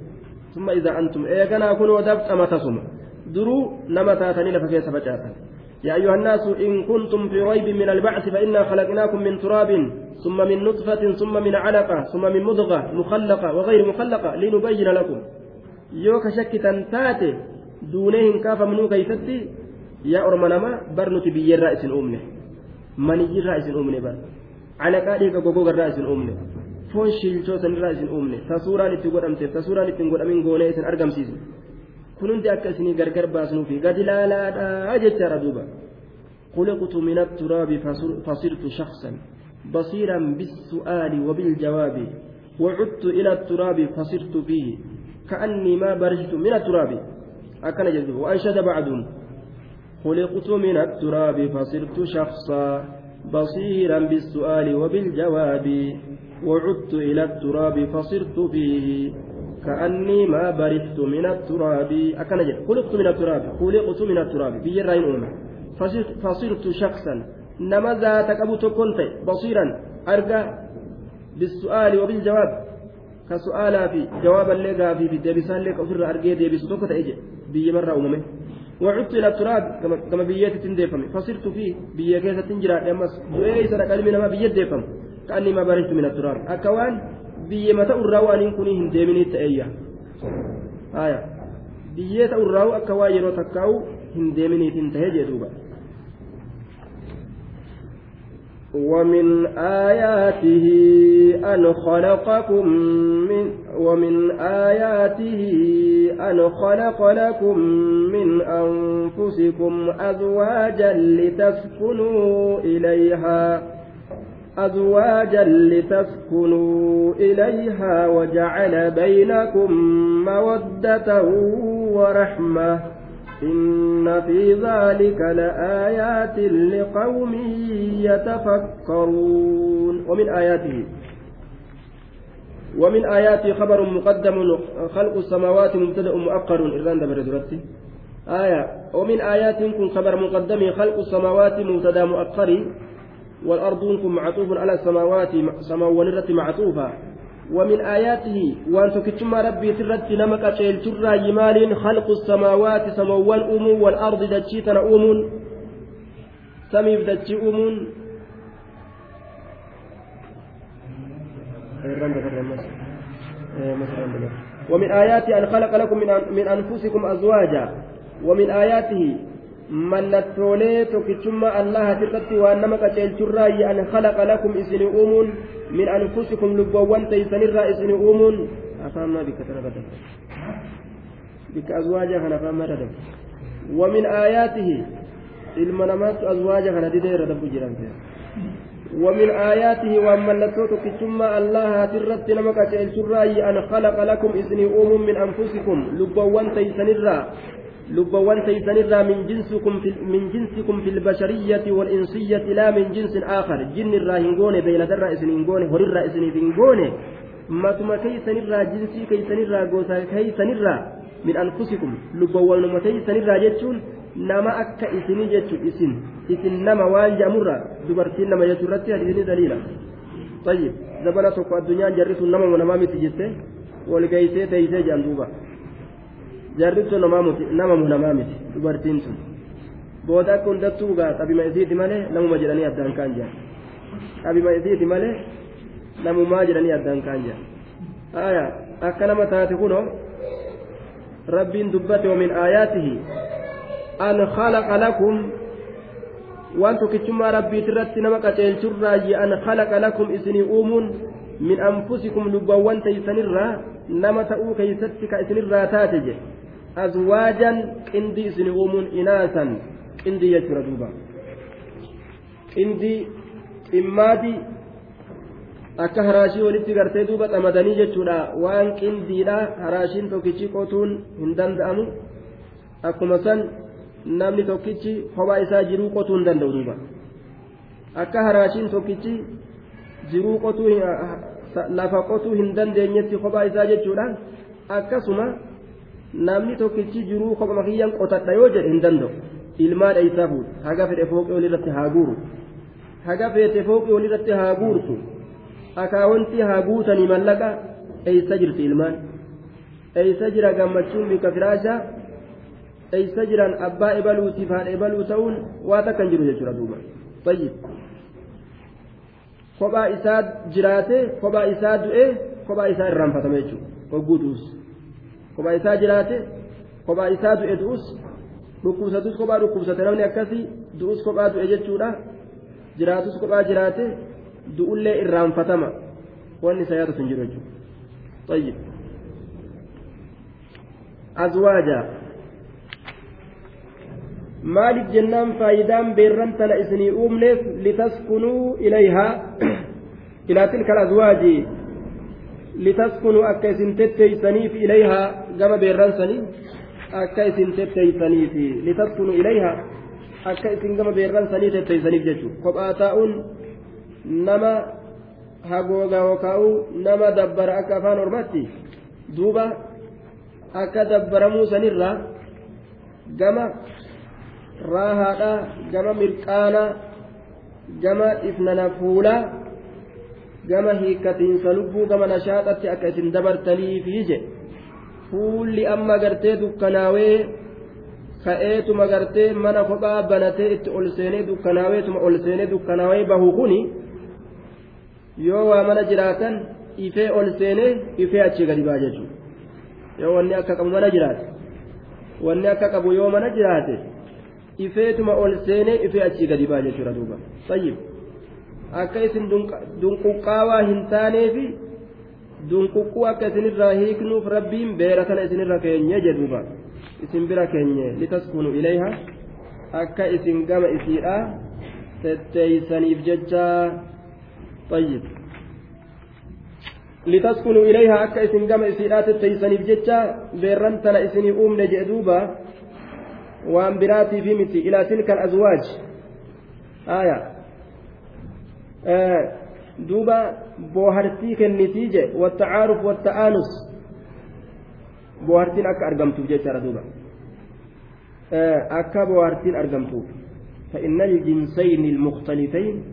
summa iza antum eeganaa kunoo dabxama tasuma duruu nama taatanii lafa keessa facaatan يا أيها الناس إن كنتم في ريب من البعث فإنا خلقناكم من تراب ثم من نطفة ثم من علقة ثم من مضغة مخلقة وغير مخلقة لنبين لكم. يوك شك تنتاتي. دونهم كاف منو كيفتي يا أرمنما برنت بي رأس أمنه من يجي رأس أمنه بر على كاريك غوغو رأس أمنه foon shilchoo sanirraa isin uumne ta suuraan itti godhamte ta suuraan ittiin godhamin goonee isin argamsiisne kun hundi akka isinii gargar baasnuufi gadi laalaadhaa jechaadha duuba خلقت من التراب فصرت شخصا بصيرا بالسؤال وبالجواب وعدت إلى التراب فصرت فيه كأني ما برجت من التراب أكن جزء وأنشد بعضهم خلقت من التراب فصرت شخصا بصيرا بالسؤال وبالجواب. وعدت إلى التراب فصرت فيه. كأني ما برحت من التراب. أكن خلقت من التراب. خلقت من التراب. بيرين أمه فصرت شخصا. نما أبو كنت بصيرا. أرجع بالسؤال وبالجواب. كسؤالا في جوابا لقى في في ديبسان لك أفر أرجع ديبس توكت أجي بي مرة أممي وعدت إلى التراب كما كما بيت تندفم فصرت فيه بي كيسة تنجرا أمس جوي سنة كلمة ما بيت ديفم كأني ما برشت من التراب أكوان بي متى الروان كوني هندمني تأيا آية بيت الرو أكوان يرو تكاو هندمني تنتهي دوبا ومن آياته أن خلقكم من ومن آياته أن خلق لكم من أنفسكم أزواجا لتسكنوا إليها أزواجا لتسكنوا إليها وجعل بينكم مودة ورحمة. إن في ذلك لآيات لقوم يتفكرون ومن آياته ومن آياته خبر مقدم خلق السماوات مبتدأ مؤخر. إذن دبر درتي آية. ومن آيات كن خبر مقدم خلق السماوات مبتدأ مؤخر. والأرض كن معطوف على السماوات سماوات معطوفة ومن آياته وأن تكتما ربي ترت نمك أشيل ترى يمال خلق السماوات سموان أم والأرض دجيتنا أم سميف دجي أم ومن آياته أن خلق لكم من أنفسكم أزواجا. ومن آياته mallattoolee tokkichummaa allaha tirratti waan nama qaceelchurraayi an khalaqa lakum isini uumuun min anfusikum lubboowwan teeysanirraa isini uumuun afaan maa bikka tana badda bikka azwaajaa kana afaan maa dadab ومن آياته ilma namaatu azwaaja kana didee irra dabbu jiran ومن آياته ومن لتوت كتما الله ترت نمك أن خلق لكم إذن أم من أنفسكم لبوان تيسنرا لبوان تيسنرا من جنسكم في من جنسكم في البشرية والإنسية لا من جنس آخر. جن الراهنغون بين درا إسنينغون هر الرا إسنينغون ما ثم كيسنرا جنسي كيسنرا غوسا كيسنرا من أنفسكم. لبوان ما تيسنرا جتشون nama akka isinii jechuun isin isin nama waan jedhamurra dubartiin nama jechuu irratti hadiisni daliila tayyib zabana tokko addunyaan jarri sun nama namaa miti jette walgeessee teeysee jedhan duuba jarri sun nama namaa miti dubartiin sun booda akka hundattuu gaa qabima isiiti malee namuma jedhanii addaan kaan jedhan qabima isiiti malee namumaa jedhanii addaan kaan jedhan aya akka nama taate kunoo rabbiin dubbate ومن آياته أن خلق لكم وأن تكتشما ربي ترت نما قتيلتراي أن خلق لكم إسني أوم من أنفسكم لبوان تيسنرا نما تأو كيستك إسنرا تاتج أزواجا إندي إسني أوم إناثا إندي يجرى دوبا إندي إمادي akka haraashii walitti gartee duuba qamadanii jechuudha waan qindiidha haraashiin tokkichi qotuun hin danda'amu akkuma san namni tokkichi kophaa isaa jiruu qotuu hin danda'u duuba akka haraashiin tokkichi jiruu qotuu lafa qotuu hin dandeenyetti kophaa isaa jechuudha akkasuma namni tokkichi jiruu kophaa kiyyan qotadha yoo jedhe hin danda'u ilmaadha isaa fuudha haga fedhe fooqee walirratti haa guuru haga feete fooqee walirratti haa guurtu akaawwantii haa guutanii mallaqa eeysa jirti ilmaan eeysa jira gammachuun bika firaashaa eeysa jiran abbaa ebaluutiif haadha ebaluu ta'uun waa takka hin jiru jechuudha duuba tayyib kophaa isaa jiraate kophaa isaa du'e kophaa isaa irraanfatame jechuudha hogguu du'us kophaa isaa jiraate kophaa isaa du'e du'us dhukkubsatus kophaa dhukkubsate namni akkasii du'us kophaa du'e jechuudha jiraatus kophaa jiraate du'ullee irraanfatama wanni sayaatu sun jiru jechuudha طيب أزواجا maaliif jennaan faayidaan beerran tana isinii uumneef litaskunuu ilayhaa ilaa tilka azwaaji tetteeysaniif ilayhaa gama beerran sanii akka isin tetteeysaniif litaskunuu ilayhaa akka isin gama beerran sanii tetteeysaniif jechuudha kophaa taa'uun nama hagooga yookaa'u nama dabbara akka afaan ormaatti duuba akka dabbaramuu sanirraa gama raahaadha gama mirqaana gama ifnana fuulaa gama hiikkatiinsa lubbuu gama nashaaxatti akka isin dabartaniifi je fuulli amma gartee dukkanaawee ka'eetuma gartee mana kophaa banatee itti ol seenee dukkanaaweetuma ol seenee dukkanaawee bahu kuni yoo waa mana jiraatan ifee ol seenee ifee achi gadi baa jechuudha. Yoo wanni akka qabu mana jiraate wanni akka qabu yoo mana jiraate ifeetuma ol seenee ifee achii gadi baa jechuudha duuba. Sayyib akka isin dunquqqaawaa hin taaneefi dunquqquu akka isinirraa hiiknuuf rabbiin beera kana isinirra keenye jedhuuba isin bira keenye litaskunu ilayha akka isin gama isiidha tetteeysaniif jecha طيب لتسكنوا إليها أكا إسن قام إسيرات التيسنيف جتشا بيرنتنا أمن جئدوبا waan biraatii fi miti ilaa tilka azwaaj aya boohartii kennitii je wattacaaruf watta'aanus boohartiin akka argamtuuf jechaadha duuba akka boohartiin argamtuuf فإن الجنسين المختلفين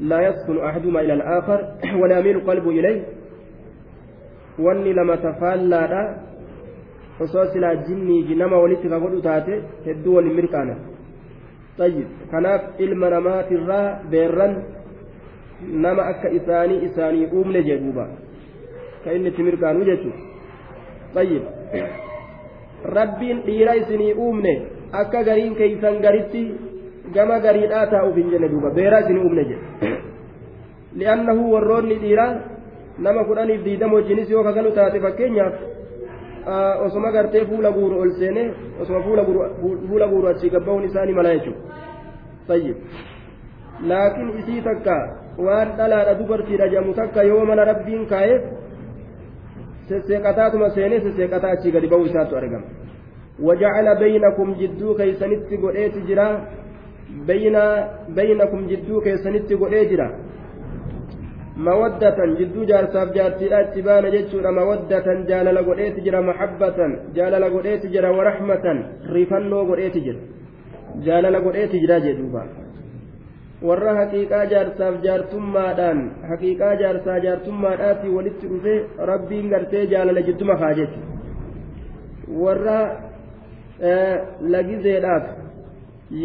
لا يسكن أحدهما إلى الآخر ولا يميل قلبه إليه وأني لما تفعل jinnii nama walitti ka godhu taate hedduu waliin mirqaana ilma namaatirraa beerran nama akka isaanii isaanii uumne jedhuuba ka inni itti mirqaanu jechuudha tayyib rabbiin dhiira isinii uumne akka gariin keeysan garitti gama gariidhaa taa'uuf hin jenne duuba beeraa isinii uumne jedhe li'annahu warroonni dhiiraa nama kudhaniif diidama wajjinis yoo kagalu taate fakkeenyaaf osoma gartee fuula guuru ol seene osoma fuula guuru achii gabbaa'uun isaanii mala jechuudha laakiin isii takka waan dhalaadha dubartiidha jedhamu takka yoo mana rabbiin kaa'eef sesseeqataatuma seenee sesseeqataa achii gadi ba'uu isaatu argama وجعل بينكم جدو كيسنت قديت جرا بين بينكم جدو كيسنت قديت جرا mawaddatan jidduu jaarsaaf jaartiidha itti baana jechuudha mawaddatan jaalala godheeti jira mahabbatan jaalala godheeti jira warahmatan rifannoo godheeti jira jaalala godheeti jira jedhuuba warra haqiiqaa jaarsaaf jaartummaadhaan haqiiqaa jaarsaa jaartummaadhaati walitti dhufee rabbiin gartee jaalala jidduma kaa jechu warra lagizeedhaaf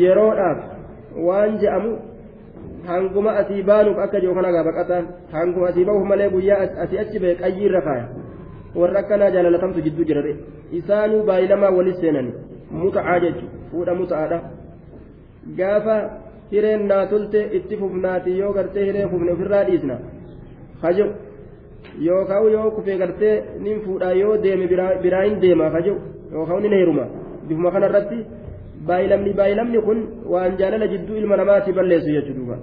yeroodhaaf waan je'amu hanguma asii baanuuf akka jiru kana baqataan hanguma asii bahuuf malee guyyaa asii achi ba'e qayyiirra kaaya warra akkanaa jaalalatamtu jidduu jirare isaanuu baay'ilamaa walis seenani. Muta'aa jechuudha fuudha muta'aadha gaafa hireen naa tolte itti fufnaati yoo gartee hiree fufne ofirraa dhiisna. Kaje'u yookaan yoo kufee gartee nin fuudhaa yoo deeme biraa hin deema kaje'u yookaan nin heeruma. Bifuma kanarratti. Baay'ilamni baay'ilamni kun waan jaalala jidduu ilma namaati balleessu jechuudha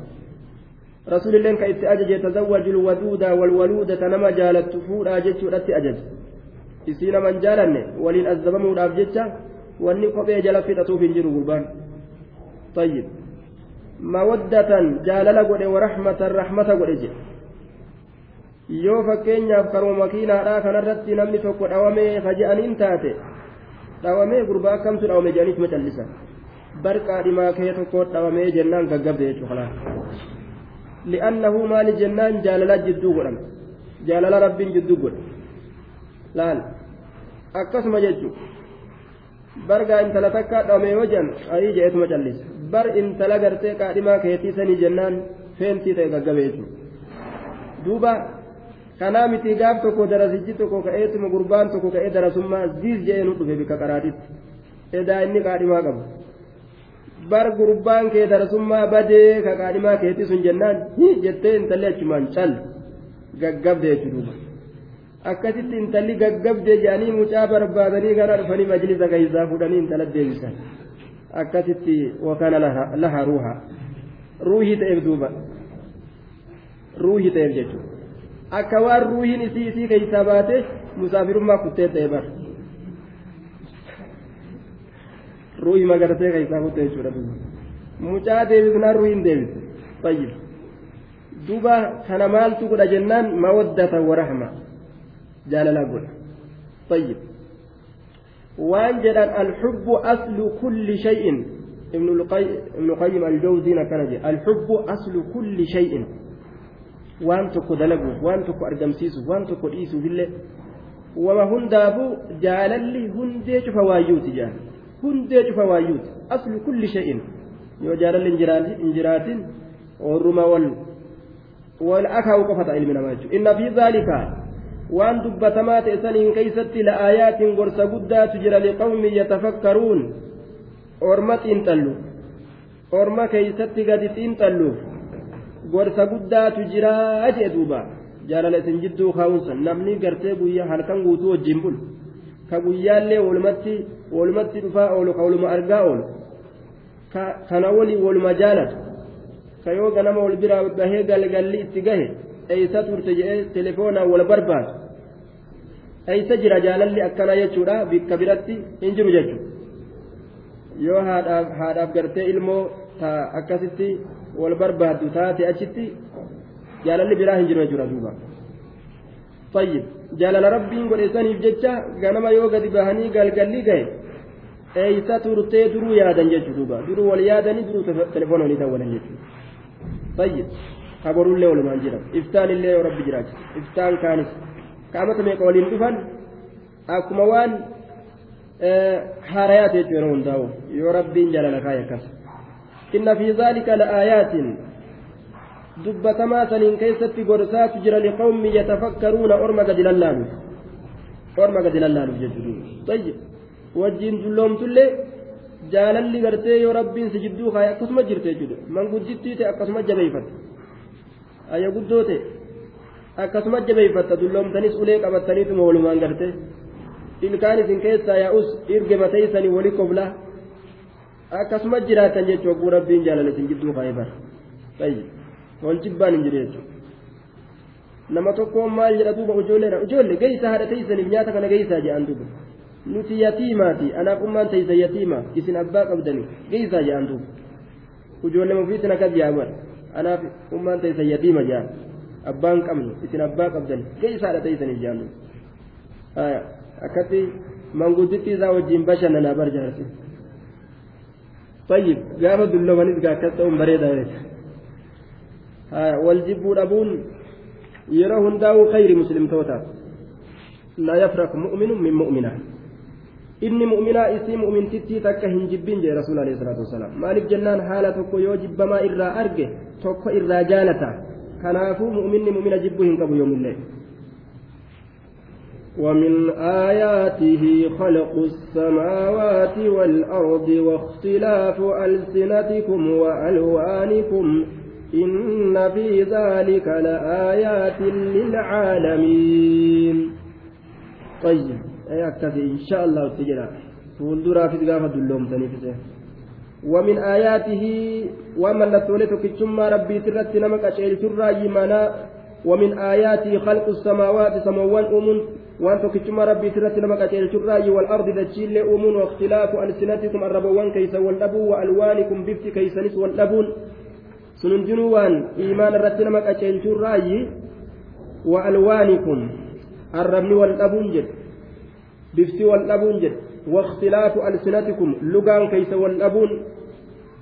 rasuulilleen kan itti ajaje tazawwajul waduuda walwaluudata nama jaalattu fuudhaa jechuudhatti ajaje isii naman jaalanne waliin azzabamuudhaaf jecha wanni kophee jala fixatuuf hin jiru gurbaan طيب mawaddatan jaalala godhe warahmatan rahmata godhe jedhe yoo fakkeenyaaf karuma makiinaadhaa kanarratti namni tokko dhawamee kaje'aniin taate dhawamee gurbaa akkamtu dhawame jedhaniif ma callisan barqaa dhimaa kee tokko dhawamee jennaan gaggabde jechuu kanaan li'annahu maali jennaan jaalala jidduu godhama jaalala rabbiin jidduu godhe laal akkasuma jechuu bargaa intala takkaa dhawame yoo jedhan ayii jedhetuma callisa bar intala gartee qaadhimaa keetii sanii jennaan feentii ta'e gaggabe jechuudha duuba kanaa miti gaaf tokko darasichi tokko ka'eetuma gurbaan tokko ka'ee darasummaa ziis jedhee nu dhufe bika qaraatitti edaa inni qaadhimaa qabu bar gurbaan kee darasummaa badee ka qaadhimaa keetii sun jennaan jettee intalli achumaan cal gaggabde jechuudha akkasitti intalli gaggabde jedhanii mucaa barbaadanii gara dhufanii majlisa keessaa fudhanii intala deebisan akkasitti wakana laha ruuha ruuhii ta'eef duuba ruuhii ta'eef jechuudha akka waan ruuhiin isii isii keessaa baate musaafirummaa kuttee ta'e bara ruuhii magartee keessaa kuttee jechuudha mucaa deebisnaan ruuhiin deebise fayyid duuba kana maaltu godha jennaan mawaddata warahma jaalala godha fayyid waan jedhan alxubbu aslu kulli shay'in ibnu qayyim aljawziin akkana jedhe alxubbu aslu kulli shay'in waan tokko dalaguuf waan tokko argamsiisuuf waan tokko dhiisuufillee wama hundaafuu jaalalli hundee cufa waayyuuti jaan hundee cufa waayyuuti aslu kulli shay'in yoo jaalalli hin jiraatin warruma wal wal akaa'u qofata ilmi namaa jechuudha inna fi zaalika waan dubbatamaa ta'e saniin keeysatti la'aayaatiin gorsa guddaatu jira liqawmi yatafakkaruun orma xiinxallu orma keeysatti gadi xiinxalluuf gorsa guddaatu jiraa jee duuba. Jaalala isin jidduu kaa'unsan namni gartee guyyaa halkan guutuu wajjin bulu ka guyyaallee walumatti walumatti dhufaa oolu ka waluma argaa oolu kana waliin waluma jaalatu ka yoo ganama wal biraa bahee galgalli itti gahe eeysa turte jedhee telefoonaan wal barbaadu? Eeysa jira jaalalli akkanaa jechuudha bikka biratti hin jiru jechuudha. Yoo haadhaaf gartee ilmoo akkasitti wal barbaaddu taate achitti jaalalli biraa hin jiru jechuudha duuba fayyid jaalala rabbiin godheessaniif jecha ganama yoo gadi bahanii galgalli gahe eeysa turtee duruu yaadan jechuudha duuba duruu wal yaadanii duruu telefoona walii ta'an jechuudha fayyid kaborullee walumaan jira iftaan illee yoo rabbi jiraachisa iftaan kaanis kaamata meeqa waliin dhufan akkuma waan haarayaate jechuudha hundaa'u yoo rabbiin jaalala kaayee akkas inna fi zaalika la'aayaatin dubbatamaa saniin keessatti gorsaatu jira liqawmi yatafakkaruuna orma gadi lallaaluuf orma gadi lallaaluuf jechuudha tayyib wajjiin dulloomtullee jaalalli gartee yoo rabbiin si jidduu kaayee akkasuma jirte jechuudha manguddittii ta'e akkasuma jabeeffatte ayya guddoo ta'e akkasuma jabeeffatta dulloomtanis ulee qabattaniituma walumaan gartee ilkaan isin keessaa yaa'us irge mateeysanii wali koblaa akkasuma jiraatan jechuu oguu rabbiin jaalala isin jidduu kaa'ee bara wal jibbaan hin jiru jechuudha nama tokkoon maal jedha duuba ijoolleedha ijoollee geessaa haadha teeysaniif nyaata kana geessaa jedhan duuba nuti yatiimaati anaaf ummaan teeysa yatiima isin abbaa qabdani geessaa jedhan duuba ijoollee ofiisin akkas jaaman anaaf ummaan teeysa yatiima jedhan abbaan qabnu isin abbaa qabdan geessaa haadha teeysaniif jedhan duuba akkatti manguddittii isaa wajjin bashannanaa barjaarsi dulloomanis gaa akkas ta'uun bareedaa jechuudha wal jibbuu dhabuun yeroo hundaa'uu khayri muslimtootaaf laa yafrak mu'minu min mu'mina inni mu'minaa isii mu'mintittii takka hin jibbin jee rasuul alayhi salaatu wasalaam maaliif jennaan haala tokko yoo jibbamaa irraa arge tokko irraa jaalata kanaafuu mu'minni mu'mina jibbuu hin qabu yoomillee ومن آياته خلق السماوات والأرض واختلاف ألسنتكم وألوانكم إن في ذلك لآيات للعالمين. طيب أي أكتفي إن شاء الله تجرى فولدرا في ثقافة اللوم تنفسه ومن آياته ومن لتولتك ثم ربي ترت نمك أشعر ترى يمانا. ومن آياته خلق السماوات سموان أمون. Qaceelchurraayi walardi dachiillee uumuun wakhtilaafu alsinatikum arrabawwan keeysan wal dhabuu wa alwaanikum bifti keeysanis wal dhabuun sun hundinuu waan iimaan irratti nama qaceelchurraayi wa alwaanikum arrabni wal dhabuun jedhe bifti wal dhabuun jedhe واختلاف ألسنتكم لغان كيس والأبون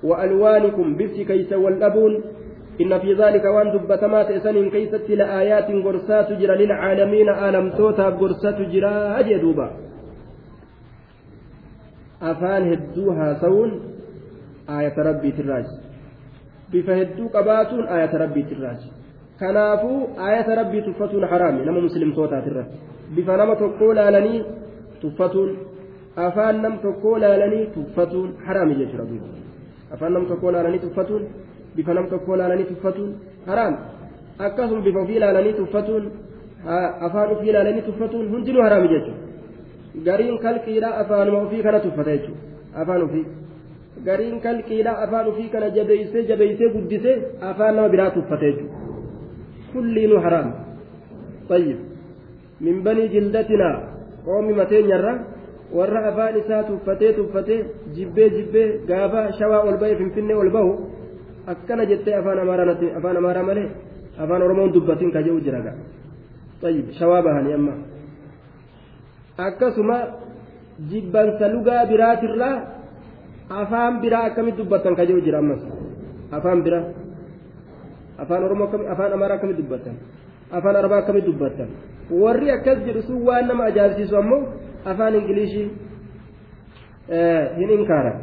وألوانكم بفت كيس والأبون إن في ذلك وان دبتما تأسن كيست لآيات قرسات جرى للعالمين آلم توتا قرسات جرى أجدوبا أفان هدوها سون آية ربي تراج بفهدو قباتون آية ربي تراج kanaafuu aayata rabbii tuffatuun haraami nama muslimtootaat bifa nama tokkoo laalanii tuffatuun afaan nam tokkoo laalanii tuffatuun haraami jechuudha afaan nam tokkoo laalanii tuffatuun bifa nam tokkoo laalanii tuffatuun haraam akkasuma bifa ofii ilaalanii tuffatuun afaan ofii ilaalanii tuffatuun hundinuu haraami jechuudha gariin kalqiidha afaanuma ofii kana tuffata jechuudha afaan ofii gariin kalqiidha afaan ofii kana jabeeysee jabeeysee guddisee afaan nama biraa tuffata jechuudha kulliinuu haraam طيب من بني جلدتنا قوم متين يرى warra afaan isaa tuffatee tuffatee jibbee jibbee gaafa shawaa ol ba'e finfinnee ol bahu akkana jettee afaan amaaraa afaan amaaraa malee afaan oromoon dubbatiin ka jedhu jira gaa طيب shawaa bahanii amma akkasuma jibbansa lugaa biraatirraa afaan biraa akkamitti dubbatan ka jedhu jira ammas afaan biraa afaan oromoo afaan amaaraa akkamitti dubbatan afaan arabaa akkamitti dubbatan warri akkas jedhu sun waan nama ajaa'ibsiisu ammoo afaan ingilishii hin inkaaran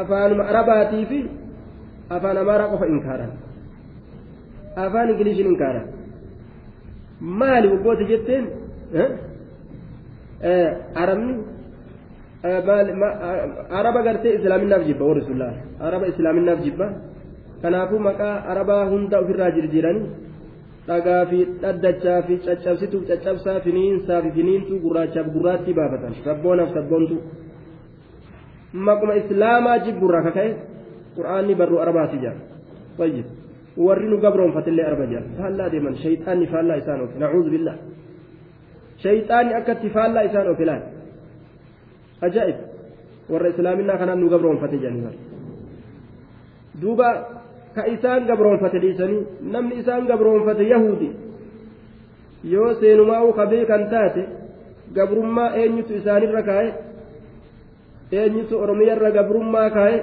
afaanuma arabaatii fi afaan amaaraa qofa inkaaran afaan ingilishii hin inkaaran maali waggoota jetteen? Arabni? Araba gartee islaaminaaf jibba warri sullaa araba islaaminaaf jibba. Kanaafuu maqaa arabaa hunda ofirraa jirjiiranii dhagaa fi dhaddachaa fi caccabsituuf caccabsaa finiinsaa fi finiintuu gurraachaaf gurraattii baafatan. Sabboonaaf sabboontu maquma islaamaa jibburraa kaka'e qur'aanni barruu arabaati jira tayyib. Warri nu gabroonfatillee arba jira faallaa deeman. Shayxaanni faallaa isaan oofe nacuudhu billah. Shayxaanni akkatti faallaa isaan oofe laal? Ajaa'ib. Warra islaaminaa kanaan nu gabroonfate jedhanii duuba ka isaan gabroonfate dhiisanii namni isaan gabroonfate yahudi yoo seenumaa'uu kabee kan taate gabrummaa eenyutu isaanirra kaa'e? Eenyutu oromiyarra gabrummaa kaa'e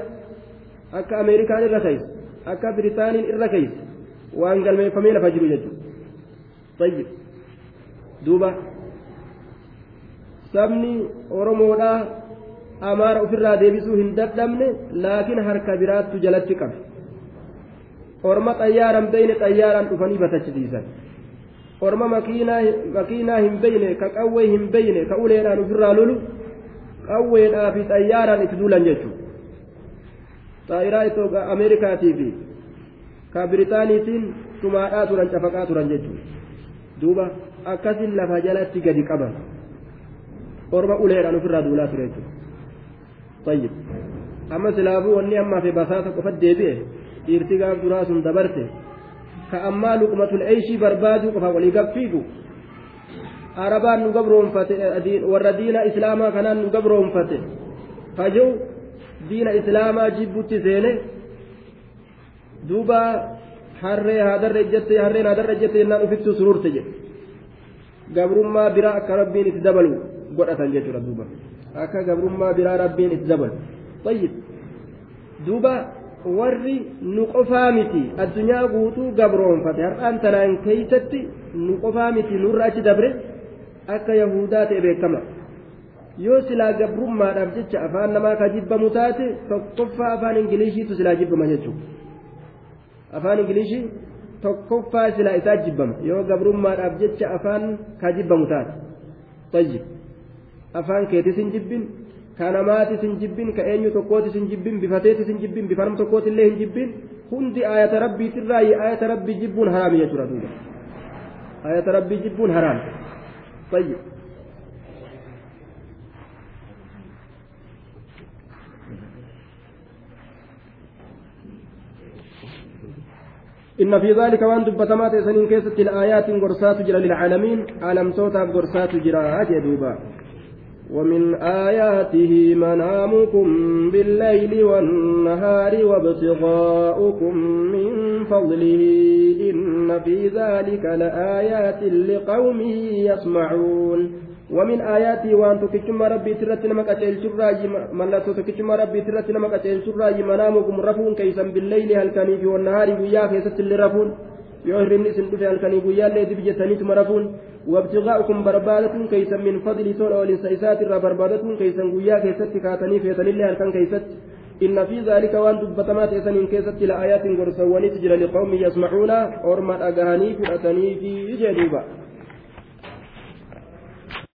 akka ameerikaan irra keeyse akka biritaaniin irra keeyse waan galmeeffamee lafa jiru jechuudha tayyib duuba sabni oromoodhaa amaara ofirraa deebisuu hin dadhabne laakiin harka biraattu jalatti qabe orma xayyaaran beyne xayyaaraan dhufanii batachisiisan orma makiinaa hin beyne ka qawwee hin beyne ka uleedhaan ofirraa lolu qawweedhaa fi xayyaaraan itti duulan jechuudha ka biritaaniitiin tumaadhaa turan cafaqaa turan jechuudha duuba akkasin lafa jalatti gadi qaban orma uleedhaan ofirraa duulaa ture jechuudha tayyib amma silaafuu wanni ammaa fi basaasa qofa deebi'e dhiirti gaaf duraa sun dabarte ka ammaa luqmatul eeyshii barbaaduu qofa walii gaffiigu arabaan nu gabroonfate warra diina islaamaa kanaan nu gabroonfate kajehu diina islaamaa jibbutti seene duuba harree haadarra ejjette harreen haadarra ejjette jennaan ufittuu sururte jedhe. Gabrummaa biraa akka rabbiin itti dabalu godhatan jechuudha duuba. Akka gabrummaa biraa rabbiin itti dabalu. Tayyib. Duuba warri nu qofaa miti addunyaa guutuu gabroonfate har'aan tanaan keeysatti nu qofaa miti nurra achi dabre akka yahudaa ta'e beekama yoo silaa gabrummaadhaaf jecha afaan namaa ka jibbamu taate tokkoffaa afaan ingiliishiitu silaa jibbama jechuudha. Afaan ingilishii tokkoffaa silaa isaa jibbama. Yoo gabrummaadhaaf jecha afaan ka jibbamu taate. Tayyib. Afaan keetis hin jibbin ka namaatis hin jibbin ka eenyu tokkootis hin jibbin bifateetis hin jibbin bifanam tokkootillee hin jibbin. Hundi ayata rabbiitirraa ayata rabbii jibbuun haraami jechuudha duuba. Ayata rabbii jibbuun haraami tayyib إن في ذلك وأن دبتما تسنين كيسة الآيات غرسات جرى للعالمين عالم صوتا غرسات جرى جدوبا ومن آياته منامكم بالليل والنهار وابتغاؤكم من فضله إن في ذلك لآيات لقوم يسمعون. ومن آياته وأن تكتم ربي ترت نمك أتيل شراي ملت تكتم ربي ترت نمك أتيل شراي منامكم رفون كيسا بالليل هل كان والنهار ويا كيسة اللي رفون. يهرمني سندفع هل كان ويا اللي دبجتني تمرفون وابتغاؤكم بربادة كيسا من فضل سول ولسيسات الرا بربادة كيسا ويا كيسة كاتني في اللي هل كان كيسة إن في ذلك وأن دبتمات إسن كيسة لآيات غرسواني تجرى لقوم يسمعون أورما أغاني فأتني في جدوبا